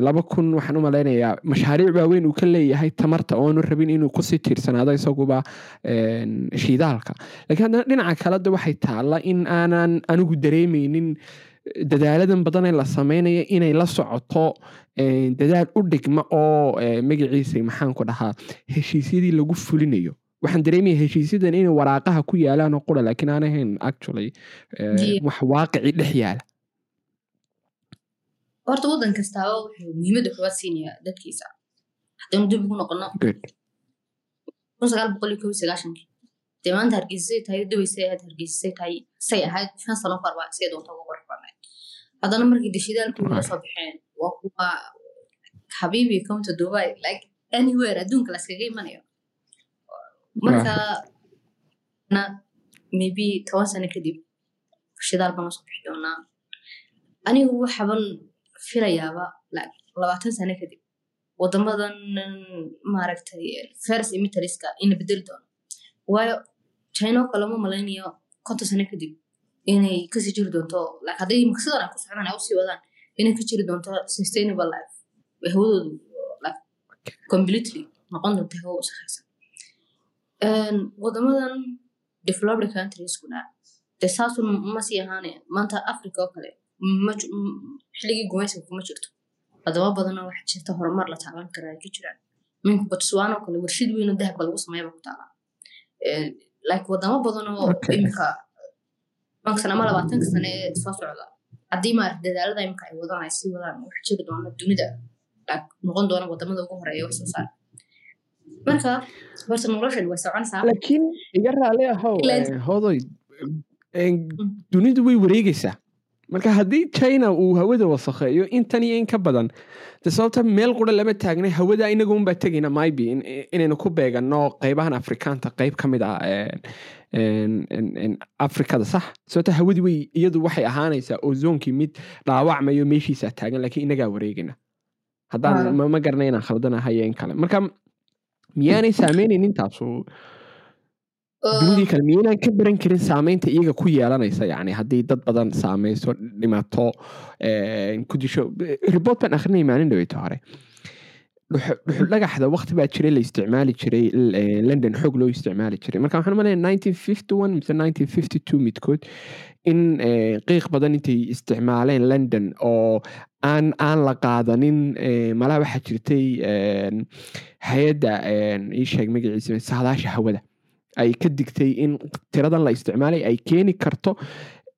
laba kun waxaan u malaynayaa mashaariic waaweyn uu ka leeyahay tamarta oonu rabin inuu ku sii tiirsanaado isaguba shiidaalka. Lakiin haddana dhinaca kale de waxay taalla in aanan anigu dareemeynin dadaaladan badan ee la sameynaya inay la socoto eh, dadaal u dhigma oo eh, magaciisa maxaan ku dhahaa heshiisyadii lagu fulinayo. Waxaan dareemaya heshiisyadan inay waraaqaha ku yaalaan oo qura laakiin aan ahayn actually eh, wax waaqicii dhex yaalla horta waddan kastaaba wuxuu muhiimadda koowaad siinayaa dadkiisa haddaynu dib ugu noqono dee maanta hargeysasay tahay dubaysay ahayd hargeysasay tahay say ahayd shan sano iskay doonta uga qurux badnayd haddana markii deshidaalkooda la soo baxeen waa kuwa habiibi counta dubai like anywhere adduunka la iskaga imanayo marka na maybe toban sano kadib shidaal baan u soo bixi doonaa anigu waxaban filayaaba labaatan sano kadib. wadamadan maaragtay fers imitariska ina bedeli doono waayo china oo kale ma malaynayo konton sano kadib inay ka sii jiri doonto hadday maqsadan ay ku socdaan ay u sii wadaan inay ka jiri doonto sustainable life. Hawadoodu completely noqon doonta hawo wasakhaysan wadamadan developed countries-kuna dee saasun ma sii maanta africa oo kale xilligii gumaysiga kuma jirto. Wadamo badanoo waxa jirta horumar la taaban karaa ka jiraan. Minka botswana oo kale warshad weyn oo dahabka lagu sameeyaba ku taala Eh, like wadamo badan oo Okay. imika tobanka sano ama labaatanka sano ee soo socda haddii maarata dadaalada imika ay wadaan ay sii wadaan waxa jiri doona dunida noqon doona waddamada ugu horreeya wax soo saar. Marka horta noloshan way soconaysaa laakiin iga raali ahow eh, hodoy eh, dunidu way wareegaysaa marka haddii china uu hawada wasakheeyo intan iyo in ka badan de sababta meel qura lama taagnay hawada inaga unbaa tegayna in- inaynu ku beegano qeybahan afrikaanta qeyb ka mid ah eh, afrikada sax. Sababta hawadii way iyadu waxay ahaanaysaa ozoonkii mid dhaawacmayo meeshiisaa taagan laakiin inagaa wareegayna. Haddaan Ah. ma- garanay inaan khaldanahay in kale. Marka miyaanay saameynayn intaasu miyaynaan ka baran karin saameynta iyaga ku yeelanaysa yani haddii dad badan saameyso dhimato ku disho baan akhrinay maalin dhaweyta hore Dhuxu- dhuxul dhagaxda waqti baa jiray la isticmaali jiray london xoog loo isticmaali jiray marka waxaan malaya 1951 mise 1952 midkood in qiiq badan intay isticmaaleen london oo aan aan la qaadanin malaha waxaa jirtay hay'adda ii sheeg magaciisa saadaasha hawada ay ka digtay in tiradan la isticmaalay ay keeni karto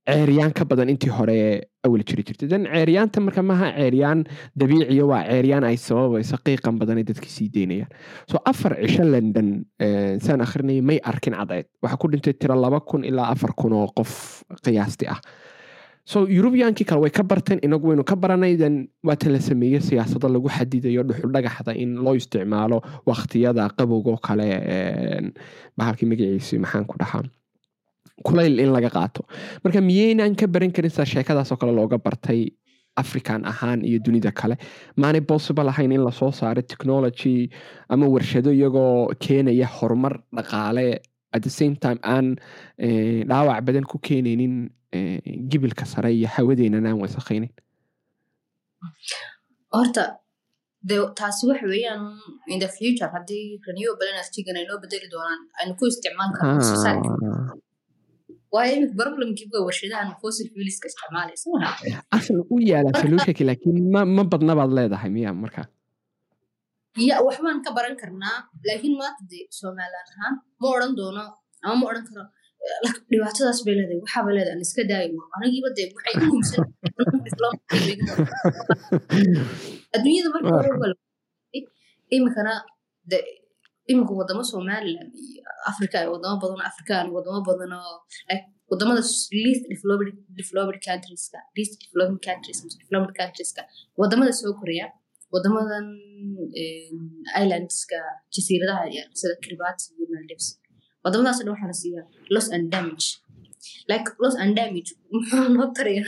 ceeryaan ka badan intii hore awal jiri jirtay. Dan ceeryaanta marka maaha ceeryaan dabiiciya waa ceeryaan ay sababayso qiiqan badan ay dadka sii deynayaan so afar cisho london eh, saan akhrinayay may arkin cadceed. Waxaa ku dhintay tiro laba kun ilaa afar kun oo qof qiyaasti ah so eurubiyaankii kale way ka barteen inagu waynu ka baranay then waata la sameeyey siyaasado lagu xadidayo dhuxul in loo isticmaalo waqtiyada qabowga oo kale bahalkii magaciisi maxaan ku dhahaa? Kulayl in laga qaato. Marka miyaynaan ka baran karin saa sheekadaas oo kale looga bartay african ahaan iyo dunida kale maanay possible ahayn in la soo saaro technology ama warshado iyagoo keenaya horumar dhaqaale. At the same time aan dhaawac badan ku keenaynin gibilka sare iyo hawadeenan aan wasakhaynin horta de taasi waxa weeyaan in the future haddii renewable energy-gan ay noo bedeli doonaan aynu ku isticmaal karno society waayo imika problemkiiba warshadahan fossil fuelska isticmaalaysa maha asal u yaalla solutionki laakiin ma ma badna baad leedahay miya marka ya waxbaan ka baran karnaa laakiin maanta de somaliland ahaan ma odhan doono ama ma odhan karo dhibaatadaas bay leedahay waxaaba leedahay aan iska daayo anigiiba de waxay u muhiimsan adduunyada marka imikana de imika wadamo somaliland iyo africa iyo wadamo badan oo afrikaan iyo wadamo badan oo like waddamada least waddamada soo koreya wadamadan em, islandska jasiiradaha sida kiribati iyo maldives wadamadaas dhan waxaa la siiyaa loss and damage. Like loss and damage. Muxuu noo taraya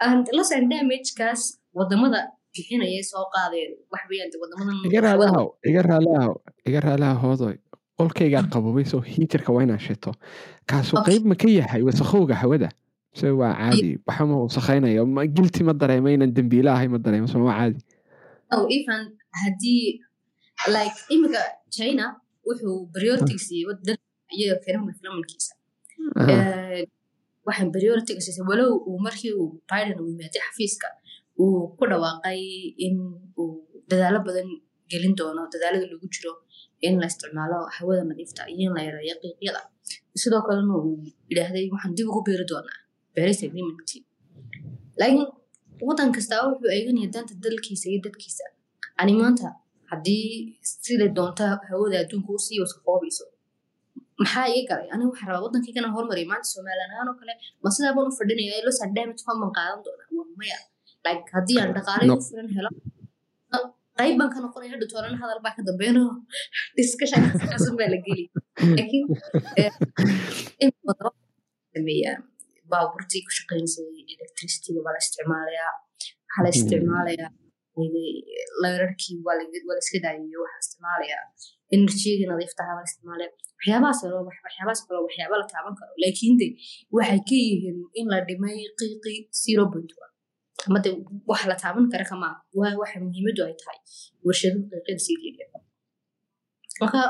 and loss and damage kaas waddamada bixinaya soo qaadeen wax weeyaan de wadamadan iga raalahow iga raalaha hoodoy qolkaygaa qabobay soo hiitarka waa inaan shito kaasuu qayb ma ka yahay wasakhowga hawada se waa caadi waxa ma wasakhaynayo ma gilti ma dareemo inaan dembiila ahay ma dareemo so waa caadi even haddii like imika china wuxuu priority siiyey wadan iyaga Aha. Eh, waxaan priority-ga siisay walow uu markii uu biden uu yimaatay xafiiska uu ku dhawaaqay in uu dadaalo badan gelin doono dadaalada lagu jiro in la isticmaalo hawada nadiifta iyo in la yareeyo qiiqyada sidoo kalena uu yidhaahday waxaan dib ugu beeri doonaa paris agreement laakiin waddan kastaa wuxuu eeganaya danta dalkiisa iyo dadkiisa ani maanta haddii siday doonta hawada adduunka u sii wasaqoobayso maxaa iga galay? Aniga waxaan rabaa waddankaygana hormariya maanta somaliland ahaan oo kale ma sidaa baan u fadhinaya loss and damage baan qaadan doonaa. Waa maya. Like haddii aan dhaqaale No. ku filan helo qayb baan ka noqonaya hadha toolana hadal baa ka discussion kasan baa la geli. Laakiin eh, sameeyaa baabuurtii ku shaqeynaysay electricity-ga baa la isticmaalayaa. Waxaa la Mhm. isticmaalayaa layrarkii waa la waa la iska daayayo waxaa la isticmaalayaa enerjiyadii nadiiftaha la isticmaalaya waxyaabahaas kaloo waxyaabahaas kaloo waxyaaba la taaban karo laakiin de waxay ka yihiin in la dhimay qiiqi zero point one ama de wax la taaban kara kama waa waxa muhiimadu ay tahay warshaduhu qiiqyada sii keliya marka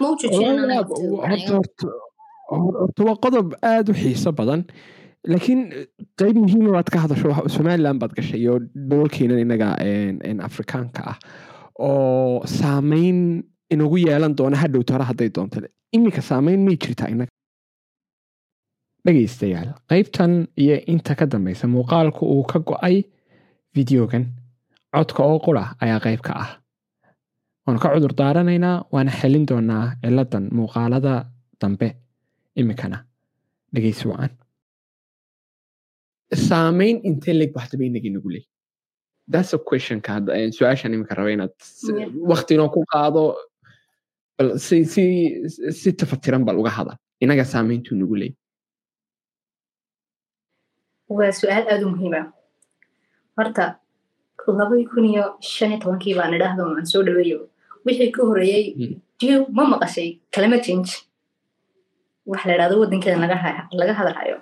ma u joojin Walaal, horta- horta- hor- horta waa qodob aada u xiiso badan laakiin qeyb muhiima baad ka hadasho somaliland baad gashay iyo dhoolkeenan inaga afrikaanka ah oo saameyn inagu yeelan doona hadhowto hore hadday doonto iminka saameyn may jirtaa inaga dhegaystayaal qaybtan iyo inta ka dambeysa muuqaalku uu ka go'ay videogan codka oo qura ayaa qayb ka ah waanu ka cudur daaranaynaa waana xelin doonaa ciladan muuqaalada dambe iminkana dhegeysi wacan saameyn intee leg waxdaba inaga nagu leey that's a questionka hadda su'aashan iminka raba inaad s- Yeah. waqti inoo ku qaado bal si si si tafatiran bal uga hadal inaga saameyntuu nagu leey waa su'aal aada u muhiima horta labadii kun iyo shan iyo tobankii baan idhaahdo aan soo dhaweeyo. Wixii ka horeeyey Mm. diyo ma maqashay climate change. Wax la idhahdo waddankeeda laga hadalhayo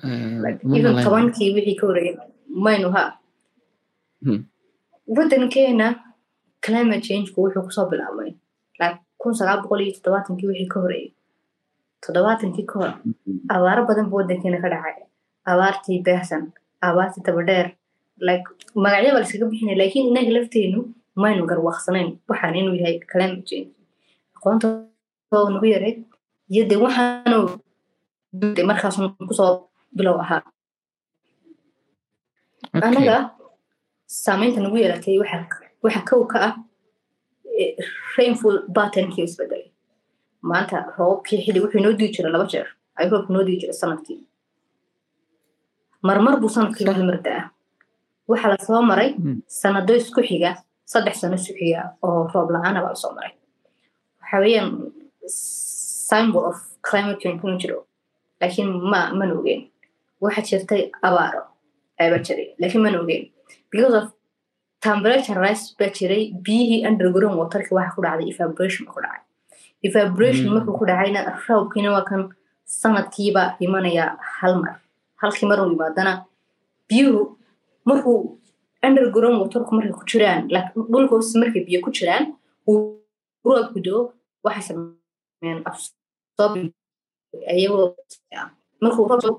Malayn. tobankii wixii ka horeeyey maynu ha Hmm. waddankeena climate changeku wuxuu ku soo bilaabmay like kun sagaal boqol iyo toddobaatankii wixii ka horeeyey toddobaatankii ka hor abaaro badan buu waddankeena ka dhacay abaartii beehsan abaartii dabadheer like magacyo baa laskaga bixinaya laakiin lafteenu maynu garwaaqsanayn waxaan inuu yahay climate change. Aqoonta oo nagu yaray iyo de waxaanu markaas ku soo bilow ahaa saameynta nagu yeelatay waxa kow ka ah eh, rainfall patternki isbedelay. Maanta roobkii xili wuxuu inoo dii jira laba jeer. Ay roobku inoo dii jira sannadkii. Marmar buu sannadkii Sax. hal mar daa waxaa la soo maray Mm. sanado isku xiga saddex sano isku xiga oo roob la'aana baa la soo maray. Waxa weeyaan symbol of climate change inuu jiro. Laakiin ma mana ogeyn waxaa jirtay abaaro aybaa jiray. Laakiin mana ogeyn because of temperature rise baa jiray biyihii underground waterka waxa ku dhacday evaporation baa ku dhacay. Evaporation Mm. markuu ku dhacayna roobkiina waa kan sanadkiiba imanaya hal mar. Halkii mar uu yimaadana biyuhu markuu underground waterku markay ku jiraan dhulka hoose markay biyo ku jiraan uu roobku doo waxay sameeyaan absorbing ayagoo markuu roob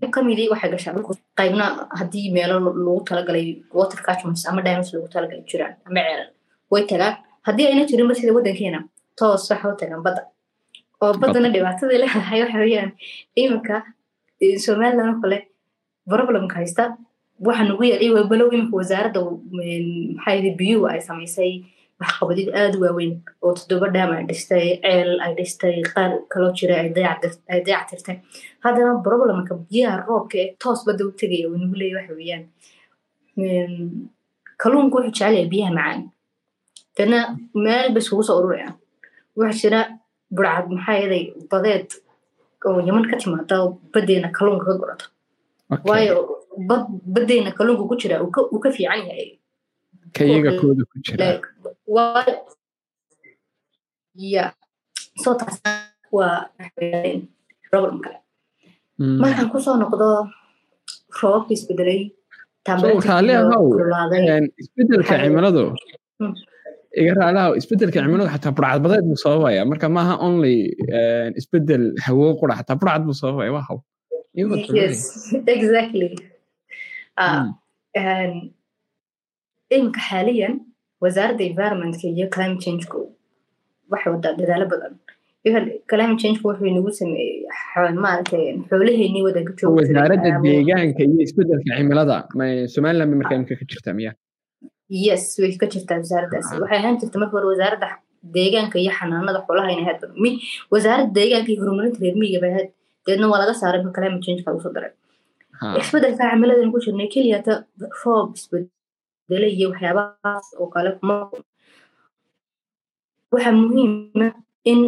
doo qayb ka midii waxay gashaa dhulka qaybna haddii meelo lagu talagalay water catchments ama dams lagu talagalay jiraan ama ceelal. Way tagaan. Haddii ayna jirinba sida waddankeena toos waxa u tagaan badda. Oo baddana dhibaatadii leedahay waxa weeyaan iminka eh, somaliland oo kale problemka haysta. Waxa nagu yeelay waa balow iminka wasaaradda maxaa yidhi biyuhu ay samaysay waxqabadid aada waaweyn oo toddoba dhaam ay dhistay ceel ay dhistay qaar kaloo jira ay dayac- ay dayactirtay. Haddana problemka biyaha roobka ee toos badda u tegaya uu nagu leeyahy waxa weeyaan. Kalluunku wuxuu jecel yahay biyaha macaan. Dana meel bay isugu soo ururayaan waxaa jira burcad maxaa yeelay badeed oo yaman ka timaada baddeena kalluunka ka gorata Okay. waayo bad baddeena kalluunka ku jira uu ka fiican yahay ka. Iyaga kooda ku jira markaan ku soo noqdo roobabka isbedelay isbeddelka cimiladu. Mm. iga raalaha isbeddelka cimiladu xataa burcadbadeed buu sababaya marka maaha only isbeddel hawo qura xataa burcad buu sababaya waa haw iminka xaaliyan wasaaradda environmentka iyo climate changeku. Waxay wadaa dadaalo badan. Climate changeku wuxuu inagu sameeyey maaragtay xoolaheennii wadanka jooga wasaaradda deegaanka iyo isbeddelka cimilada. Somaliland bay markaa imika ka jirtaa miya? Yes way ka jirtaa wasaaraddaas waxay ahaan jirta marka hore wasaaradda deegaanka iyo xanaanada xoolaha inay ahayd. Wasaaradda deegaanka iyo horumarinta reer miyiga bay ahayd. Deedna waa laga saaray climate change lagu soo daray. Isbedelka cimiladan ku jirnay keliyata roob isbedele iyo waxyaabahaas oo kale waxaa muhiima in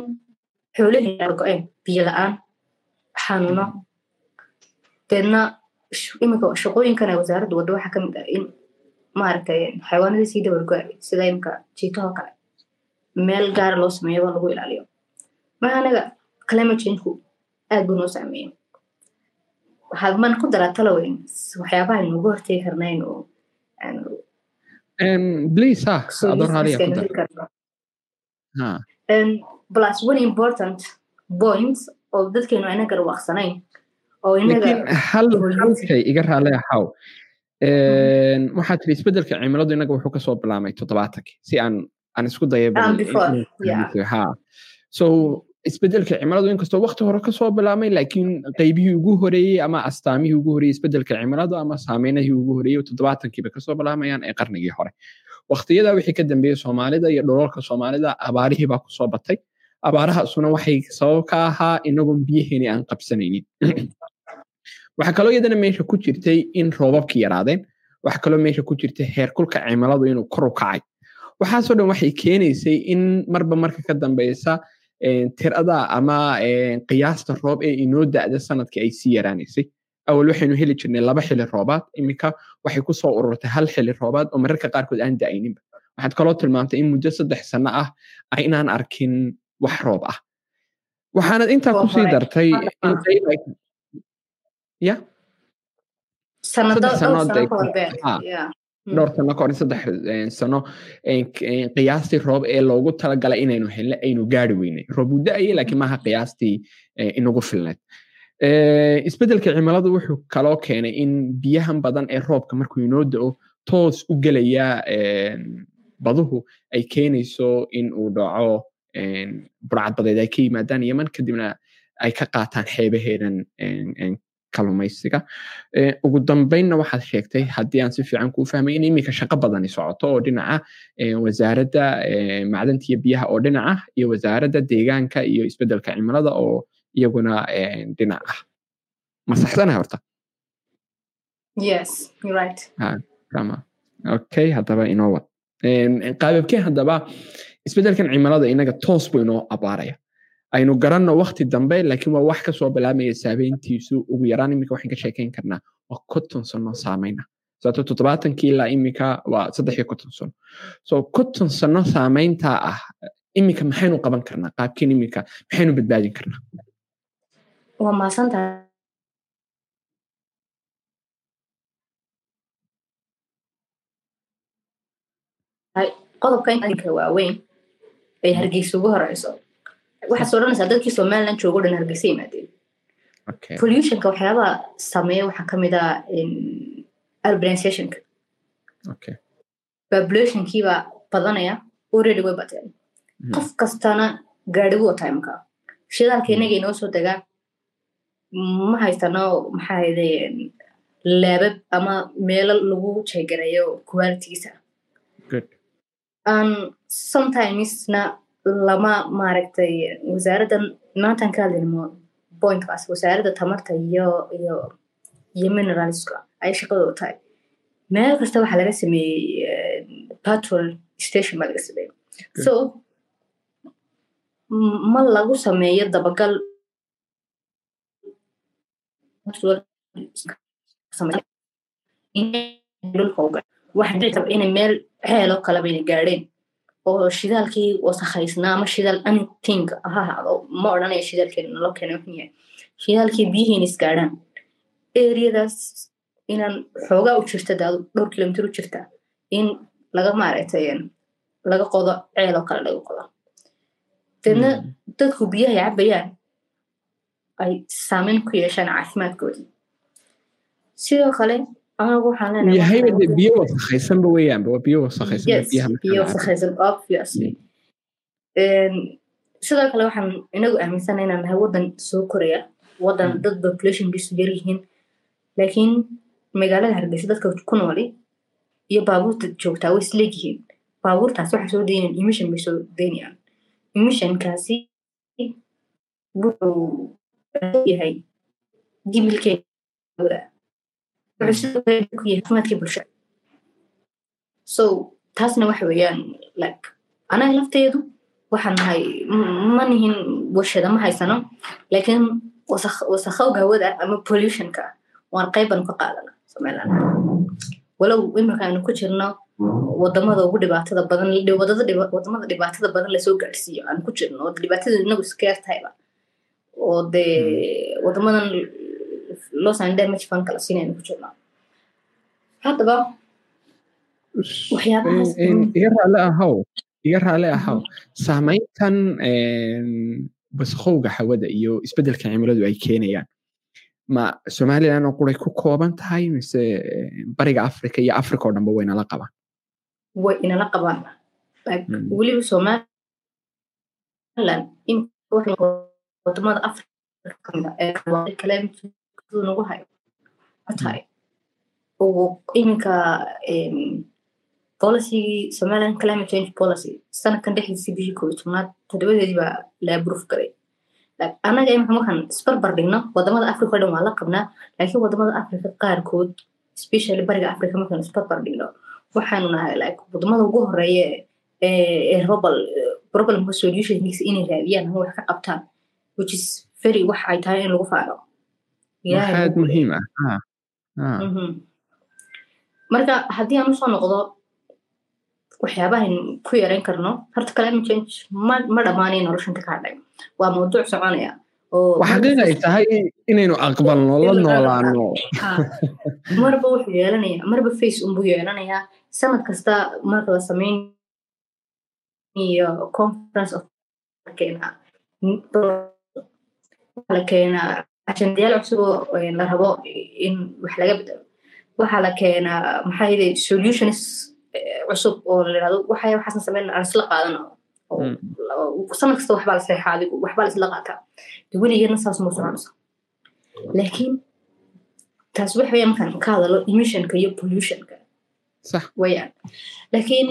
xoolahii go-een biyo la'aan xanuuno deedna iminka shaqooyinkan ay wasaaraddu waddo waxaa ka mid ah in maaragtay xayawaanadii sii dabargo sida imika jiitahoo kale meel gaara loo sameeyo lagu ilaaliyo marka anaga climate changeku aad buu noo saameeyey waxaad man ku daraa talaweyn waxyaabaha nugu hortegi karnayn oo please ah ador haliya ku dar plus one important point oo dadkeenu ayna garwaaqsanayn oo inaga hal halkay iga raaleya xaw waxaa tiri isbeddelka cimiladu inaga wuxuu ka soo bilaamay toddobaatankii si aan aan isku daya so isbeddelka cimiladu inkastoo wakti hore ka soo bilaamay laakiin qaybihii ugu horeeyey ama astaamihii ugu horeeyey isbeddelka cimiladu ama saameynahii ugu horeeyey toddobaatankiiba ka soo bilaamayaan ee qarnigii hore waktiyada wixii ka dambeeyey soomaalida iyo dholalka soomaalida abaarihii baa ku soo batay abaarahaasuna waxay sabab ka ahaa inagoon biyaheeni aan qabsanaynin waxaa kaloo iyadana meesha ku jirtay in roobabki yaraadeen waxaa kaloo meesha ku jirtay heerkulka cimiladu inuu kor u kacay waxaasoo dhan waxay keenaysay in marba marka ka dambeysa tirada ama qiyaasta roob ee inoo da'da sannadkii ay sii yaraanaysay awal waxaynu heli jirnay laba xili roobaad iminka waxay ku soo ururtay hal xili roobaad oo mararka qaarkood aan da'ayninba waxaad kaloo tilmaamtay in muddo saddex sano ah inaan arkin wax roob ah waxaanad intaa ku sii dartay dhowr sano kahor saddex sano qiyaastii roob ee loogu talagalay inaynu helno aynu gaari weynay roob uu da'ayay laakiin maaha qiyaastii inagu filneed isbeddelka cimiladu wuxuu kaloo keenay in biyahan badan ee roobka markuu inoo da'o toos u gelaya baduhu ay keenayso in uu dhaco burcadbadeed ay ka yimaadaan yeman kadibna ay ka qaataan xeebaheedan kalumaysiga ugu dambeynna waxaad sheegtay haddii aan si fiican kuu fahmay in iminka shaqo badani socoto oo dhinaca wasaaradda macdanta iyo biyaha oo dhinac ah iyo wasaaradda deegaanka iyo isbeddelka cimilada oo iyaguna dhinac ah ma saxsana horta? Okay haddaba inoo wad. Qaababkee haddaba isbedelkan cimilada inaga toos buu inoo abaaraya aynu garanno wakti dambe laakiin waa wax ka soo bilaabmaya saameyntiisu ugu yaraan iminka waxaan ka sheekayn karnaa waa konton sano saameyna. Sababto toddobaatankii ilaa iminka waa saddex iyo konton sano. So konton sano saameynta ah iminka maxaynu qaban karnaa? Qaabkeen iminka maxaynu badbaadin karnaa? Qodobka inka waaweyn ay hargeysa ugu horeyso waxaad odhanaysaa dadkii somaliland joogo dhan hargeysa yimaadeen pollutionka waxyaabaha sameeya waxaa ka mid ah urbanizationka. Populationkiibaa badanaya already way bateen qof kastana gaadhigu wataa imka shidaalka inaga inoo soo degaa ma haystano maxaa hayde laabab ama meelo lagu jeegareeyo qualitigiisa sometimesna lama maaragtay wasaaradda maantaan ka hadlayno pointkaas wasaaradda tamarta iyo iyo mineralska ay shaqadooda tahay. Meel kasta waxaa laga sameeyey patrol station baa laga sameeyey. So ma lagu sameeyo dabagal inay meel ceeloo kaleba inay gaadheen oo shidaalkii wasakhaysnaa ama shidaal anything ha ma odhanaya shidaalkeena nalo keena wuxuu yahay shidaalkii biyihiina isgaadhaan eriyadaas inaan xoogaa u jirta daadu dhowr kilomitir u jirta in laga maaragtay laga qodo ceel oo kale laga qodo. Deedna dadku biyaha ay cabayaan ay saameyn ku yeeshaan caafimaadkoodii sidoo kale de biyo wasakhaysanba weeyaanba waa biyo wasakhaysan yes biyaha marka biyo la cabo. wasakhaysan obviously. Een, sidoo kale waxaan inagu aaminsana inaan nahay wadan soo koraya wadan dad populationkiisu yar yihiin laakiin magaalada hargeysa dadka ku nooli iyo baabuurta joogtaa way isleegyihiin baabuurtaas waxay soo daynayaan emission bay soo daynayaan emissionkaasi wuxuu yahay gimilkeeda bulshada so taasna waxa weeyaan like anaga lafteedu waxaan nahay ma nihin warshada ma haysano laakiin wasakh- wasakhowga hawada ama pollutionka waan qayban ka qaadana somaliland walow iminka aynu ku jirno waddamada ugu dhibaatada badan waddamada dhibaatada badan la soo gaadhsiiyo aan ku jirno dhibaatada inagu tahayba oo dee wadamadan los and damage fund kala siinaynu ku jirno haddaba waxyaabahaas Een- een, iga raali ahow iga raali ahow saamayntan een, wasakhowga hawada iyo isbeddelka cimiladu ay keenayaan ma somaliland oo quray ku kooban tahay mise bariga africa iyo africa oo dhanba waynala qabaan way inala qabaan Mm. weliba somaliland in waddamada africa kamida ee kaleemtu nagu hayo ma tahay oo iminka em, policygii somaliland climate change policy sanadkan dhexdiisii bishii koob iyo tobnaad toddobadeedii baa la abruf garay Like, anaga imika markaan isbarbar dhigno waddamada africa oo dhan waa la qabnaa laakiin waddamada africa qaarkood especially bariga africa markaan isbarbar dhigno waxaanu nahay like waddamada ugu horreeya ee raba problemka solutionkiisa inay raadiyaan ama wax ka qabtaan which is very wax ay tahay in lagu Ilaahay waxaad muhiim ah. Ah, ah. Mhm. marka haddii aan u soo noqdo waxyaabahan ku yareyn karno horta climate change ma ma dhammaanayo noloshan ka hadhay. Waa mawduuc soconaya oo xaqiiqa ay tahay inaynu aqbalno la noolaano Ah, marba wuxuu yeelanaya marba face unbuu yeelanayaa. Sanad kasta marka la sameyn iyo conference of la keenaa ajendayaal cusub oo la rabo in wax laga bedelo waxaa la keenaa maxaa yidhi solutions cusub oo la yidhahdo waxay waxaasan sameyn aan isla oo sanad kasta waxbaa la saxaa adigu waxbaa la isla qaataa de weligeedna saas ma soconayso laakiin taas waxa weeyaan markaan ka hadalo emissionka iyo pollutionka wayaan laakiin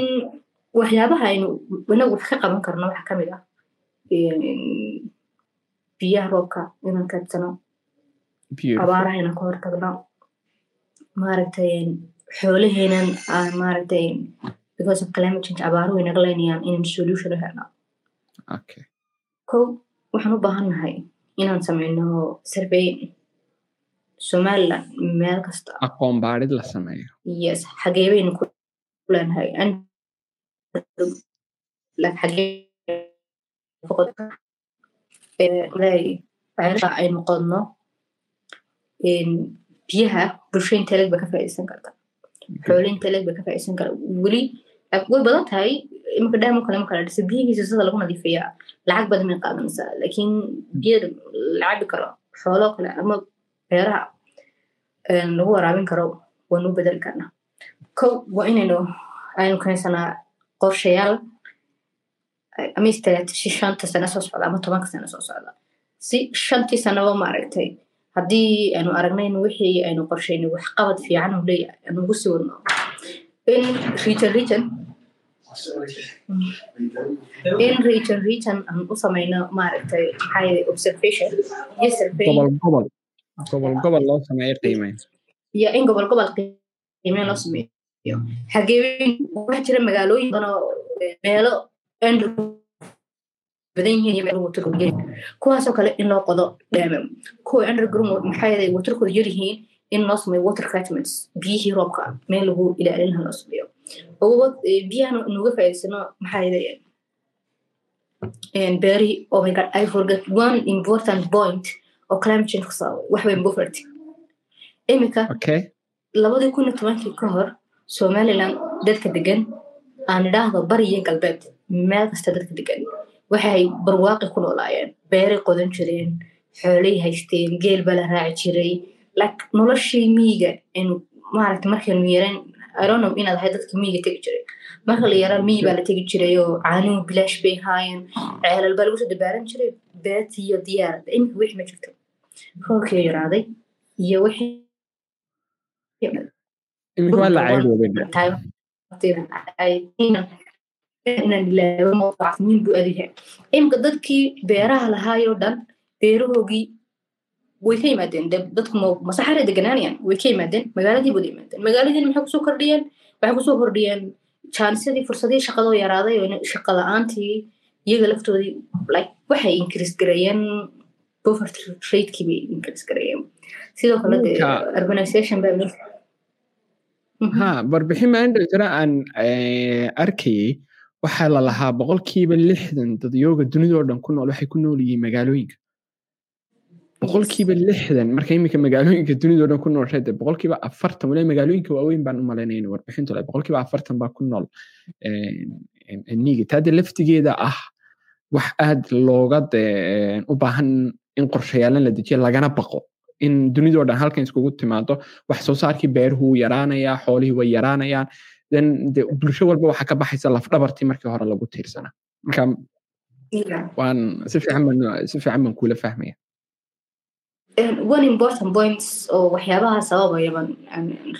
waxyaabaha aynu inagu wax ka qaban karno waxaa ka mid ah biyaha roobka inaan beautiful abaaraha inaan ka hortagno. Maaragtay xoolaheenan aan maaragtay because of climate change abaaruhu inaga leynayaan inaan solution u helno. Kow waxaan u baahan nahay inaan sameyno survey somaliland meel kasta. Aqoon baadhid la sameeyo. Yes xagee baynu ku leenahay. An- like xagee Eh, leeyahay, ceelasha aynu qodno en, biyaha bulsho inte leg ba ka faa'iideysan karta xoolo inte leg ba ka faa'iideysan kara weli way badan tahay imika dhaamo kale ma kala dhisa biyihiisa sida lagu nadiifiyaa lacag badan may qaadanaysaa laakiin biyo la karo xoolo kale ama beeraha lagu waraabin karo waanu bedeli karnaa kow waa inaynu aynu keensanaa qorshayaal ama istaraatiiji shanta sano soo socda ama tobanka sano soo socda si shantii sanaba maaragtay haddii aynu aragnay in wixii aynu qorshaynay waxqabad fiican uu leeyahay aanu ugu sii wadno in region region in region region aan u samayno maaragtay maxaa yidhi observation. Iyo survey gobol loo sameeyo qiimeyn iyo in gobol gobol qiimeyn loo sameeyo. Xagee waxaa jira magaalooyin badan oo eh, meelo badan yihiin iyo meelo waterkooda yar kuwaasoo kale in loo qodo kuwa underground maxaa yeelay waterkooda yar yihiin in loo sameeyo water catchments biyihii roobka meel lagu ilaalin lahaa loo sameeyo. Oo biyahan nuga faa'iidaysano maxaa yeelay beeri oh my god i forget one important point oo climate change ku sababay wax weyn buferti imika labadii kun iyo tobankii ka hor somaliland dadka degan aan idhaahdo bari iyo galbeed meel kasta dadka degan waxay barwaaqi ku noolaayeen beeray qodan jireen xoolay haysteen geel baa la raaci jiray. Like noloshii miyiga maaragta markaynu yareen ironow inaad ahay dadka miyiga tegi jiray. Marka la yaraa miyi baa la tegi jiray oo caanuhu bilaash bay haayeen ceelal baa lagu soo dabaaran jiray beeti iyo diyaarada iminka wixii ma jirto. Roobkii yaraaday iyo wixii iminka waa la buu iminka dadkii beeraha lahaayoo dhan beerahoogii way ka yimaadeen. Dadku masaxaray deganaanayaan? Way ka yimaadeen? Magaaladii wada yimaadeen. Magaaladiina maxay ku soo kordhiyeen? Waxay ku soo kordhiyeen jaanisadii fursadihii shaqadoo yaraaday oo shaqa la'aantii iyaga laftoodii like waxay increase gareeyeen poverty ratekii bay increase gareeyeen. Sidoo kale de urbanization baa ha warbixin maalinta jira aan arkayay waxaa la lahaa boqolkiiba lixdan dadyooga dunidoo dhan ku nool waxay ku nool yihiin magaalooyinka. Boqolkiiba lixdan marka iminka magaalooyinka dunidoo dhan ku noolshay de boqolkiiba afartan wale magaalooyinka waaweyn baan u malaynayna warbixintu le boqolkiiba afartan baa ku nool niga. Taade laftigeeda ah wax aad looga u baahan in qorshayaalan la dejiya lagana baqo. In dunidoo dhan halkan iskugu timaado wax soo saarkii beeruhu wuu yaraanayaa xoolihii way yaraanayaan bulsho walba waxaa ka baxaysa lafdhabartii markii hore lagu tiirsana. Marka waan si fiican baan kula fahmaya. One important points oo waxyaabaha sababaya baan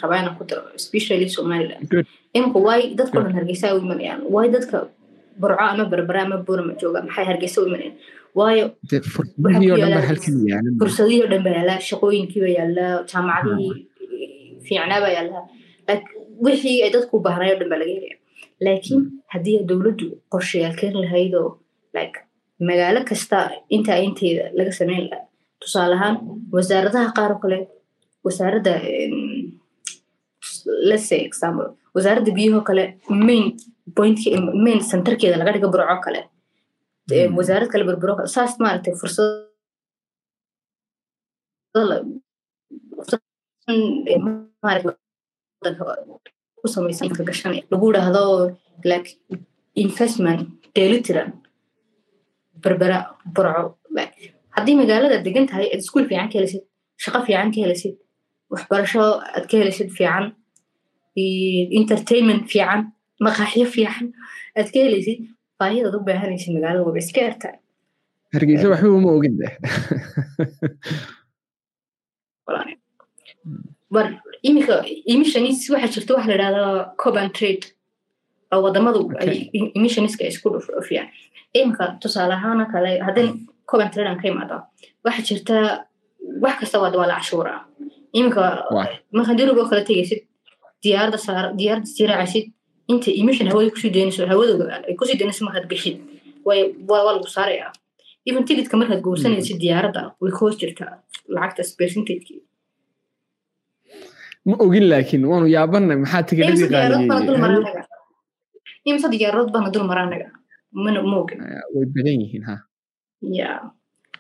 rabaa inaan ku daro especially somaliland imika waay dadka dhan hargeysa u imanayaan waay dadka burco ama berbera ama burama jooga maxay hargeysa u imanayaan waayo fursadihii o dhan baa yaalaa shaqooyinkii baa yaalaa jaamacadihii fiicnaa baa yaalaa wixii ay dadku baahnay o dhan baa laga helaya laakiin haddii dowladdu qorshayaal keeni lahayd oo like magaalo kasta intaa inteeda laga samayn lahaa. Tusaale ahaan wasaaradaha qaar oo kale wasaaradda let's say example wasaaradda biyahoo kale main pointka main centerkeeda laga dhiga burco kale. Wasaarad kale berbero kale saas maaragtay fursad ku samaysan ka gashanaya lagu idhaahdo like investment dheelitiran berbera burco like haddii magaalada degan tahay aad iskuul fiican ka helisid shaqo fiican ka helisid waxbarasho aad ka helisid fiican entertainment fiican maqaaxyo fiican aad ka helisid baahiyadaad u baahanaysid magaalada waba iska ertaa hargeysa waxba uma ogin iminka emissionis waxaa jirta waxa la idhahdaa coban trade. Oo wadamadu ay emissioniska isku dhufiyaan. Iminka tusaale ahaana kale haddii coban trade aan ka imaada waxaa jirta wax kasta waa waa la cashuuraa iminka marka dirigoo kale tegaysid diyaaradda saar diyaaradda siraacaysid inta emission hawada ku sii daynayso hawadooda ay ku sii daynayso markaad geshid way waa lagu saarayaa. Even tigidka markaad goosanaysid diyaaradda way ka hoos jirtaa lacagtaas percentagekii ma ogin laakiin waanu yaabanay maxaa tigidhadii qaaliyeey imse diyaaradood baana dul maraanaga mana ma ogin way badan yihiin ha. Ya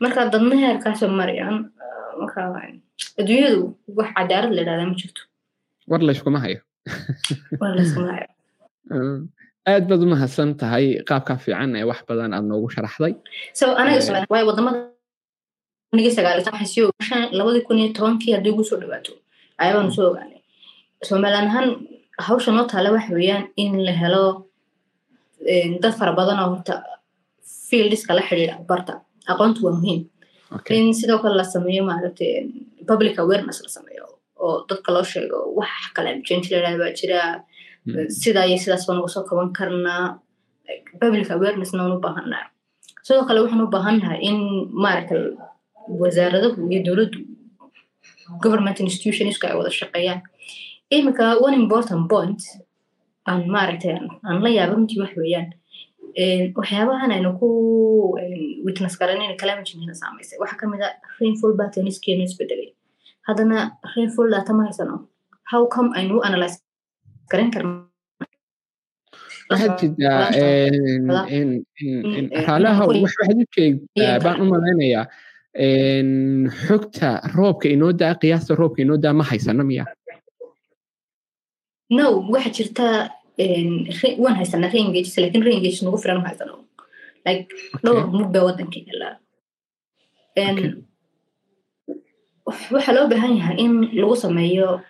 marka dadna heerkaasoo marayaan marka adduunyadu wax cadaalad la idhahdaa ma jirto. War layskuma hayo. War layskuma hayo. Aad baad u mahadsan tahay qaabka fiican ee wax badan aad noogu sharaxday. So anaga waayo waddamada labadii kun iyo tobankii haddii ugu soo dhawaato ayabaanu soo ogaanay. Somaliland ahaan hawsha noo taala waxa weeyaan in la helo dad fara badan oo horta fieldiska la xidhiidha barta. Aqoontu waa muhiim. In sidoo kale la sameeyo maaragtay public awareness la sameeyo oo dadka loo sheego wax kale change la yidhahda baa jira. Sidaa iyo sidaas baan uga soo kaban karnaa public awarenessna waan u baahanaa sidoo kale waxaan u baahannahay in maaragtay wasaaradahu iyo dowladdu government institutionska ay wada shaqeeyaan. Iminka one important point aan maaragtay aan la yaaba runtii wax weeyaan waxyaabahan aynu ku witness garanayna climate saamaysay. Waxaa ka mid a rainfall patternskeenu isbedelay. Haddana rainfall data ma haysano how come aynu u analyze garan karna waxaad jirtaa raalaha waxaad u baan u malaynayaa xogta roobka inoo daa qiyaasta roobka inoo daa ma haysano miya? No waxa jirta waan haysanaa reengages laakiin reengages nagu filan ma haysano. Like dhowr mug baa waddanka yaalaa waxaa loo baahan yahay in lagu sameeyo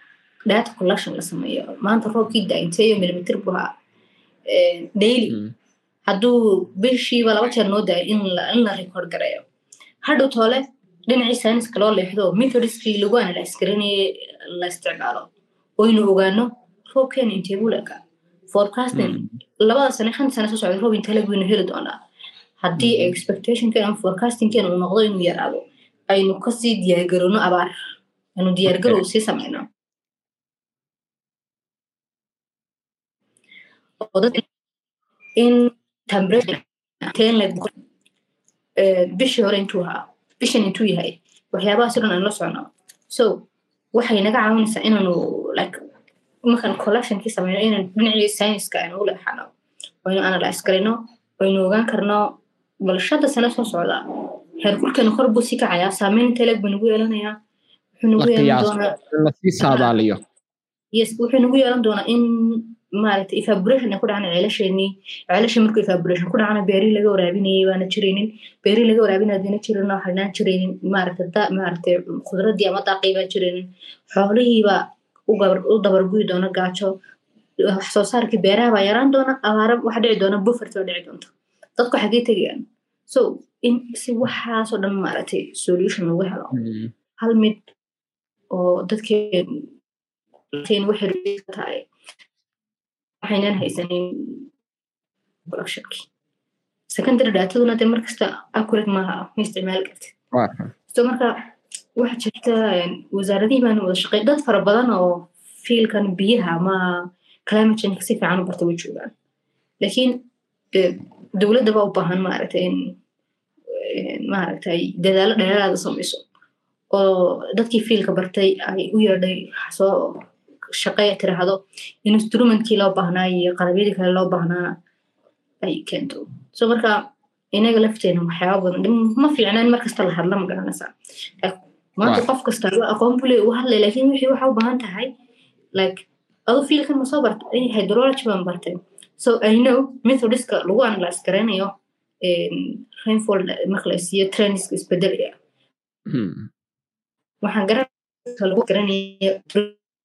data collection la sameeyo. Maanta roobkii da inteeyo millimeter buu ahaa. Daily. Hadduu bishiiba laba jeer noo daayo in la record gareeyo hadhow toole dhinacii sayniska loo leexdo methodskii lagu analyse garanayay la isticmaalo oynu ogaano roobkeena intee buu leekaa forecasting labada sane shanta sane soo socda roob intee leg waynu heli doonaa haddii expectationkeena ama forecastingkeena uu noqdo inuu yaraado aynu ka sii diyaargarowno abaar aynu diyaargarow sii samayno in bishii hore intuu ahaa bishan intuu yahay waxyaabahaas dhan aan la socno. So waxay naga caawinaysaa inaanu like markaan collectionkii sameyno inaan dhinacii scienceska aynu u leexano aynu analyse garayno aynu ogaan karno bal shanta sane soo socda. Heerkulkeena kor buu sii kacayaa saameyn inteleg buu nagu yeelanayaa. Wuxuu nagu yeelan doonaa yes wuxuu nagu yeelan doonaa in maaragtay evaporation ay ku dhacana ceelasheenii ceelashii markuu evaporation ku dhacana beerii laga waraabinayay baana jiraynin beerii laga waraabinaya hadina jirin waxaanaan jiraynin maaragtay khudradii ama daaqii baan jiraynin xoolihiibaa u dabarguyi doona gaajo wax soo saarkii beeraha baa yaraan doona abaara waxa dhici doona bufert baa dhici doonta dadku xagee tegayaan so in si waxaasoo dhan maaragtay solution lagu helo hal mid oo dadkeen waxay tahay waxaynan haysanin secondary dataduna dee markasta accurate maaha ma isticmaali kartid so marka waxa jirta wasaaradihii baan wada shaqey dad fara badan oo fiilkan biyaha ama climate change si fiican u barta way joogaan laakiin dowladda baa u baahan maaragtay in maaragtay dadaalo dheeraada samayso oo dadkii fiilka bartay ay u yeedhay soo shaqeeya tiraahdo instrumentkii loo baahnaa iyo qalabyadii kale loo baahnaa ay keento. So marka inaga lafteena waxyaaba badan. Ma fiicna in markasta la hadla ma garanaysaa maanta qof kasta aqoon bule u hadlay laakiin wixii waxa u baahan tahay like adu fiilkan ma soo bartay hydrology baan bartay. So i know methodiska lagu analyse garaynayo rainfall marka la siiyo isbedelaya waxaan garan lagu garanaya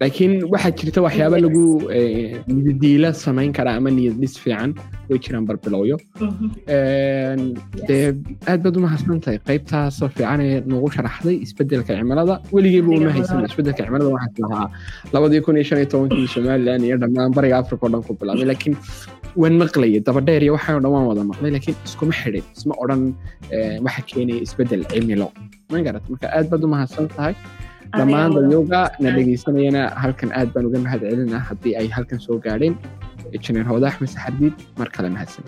laakiin waxaa jirta waxyaaba lagu niyadiila samayn karaa ama niyad dhis fiican way jiraan barbilowyo. Dee aad baad umahadsan tahay qaybtaasoo fiican ee nagu sharaxday isbeddelka cimilada. Weligeeba uma haysan isbeddelka cimilada. Waxaas lahaa labadii kun iyo shan iyo tobankii somaliland iyo dhammaan bariga africa oo dhan ku bilaabay. Laakiin waan maqlayay dabadheer iyo waxaan o dhan waan wada maqlay. Laakiin iskuma xidhin isma odhan waxa keenaya isbeddel cimilo. Ma garat marka aad baad umahadsan tahay dhammaan dadyoga na dhegaysanayana halkan aad baan uga mahad celinaa haddii ay halkan soo gaadheen injineer hooda axmed saxardiid mar kale mahadsan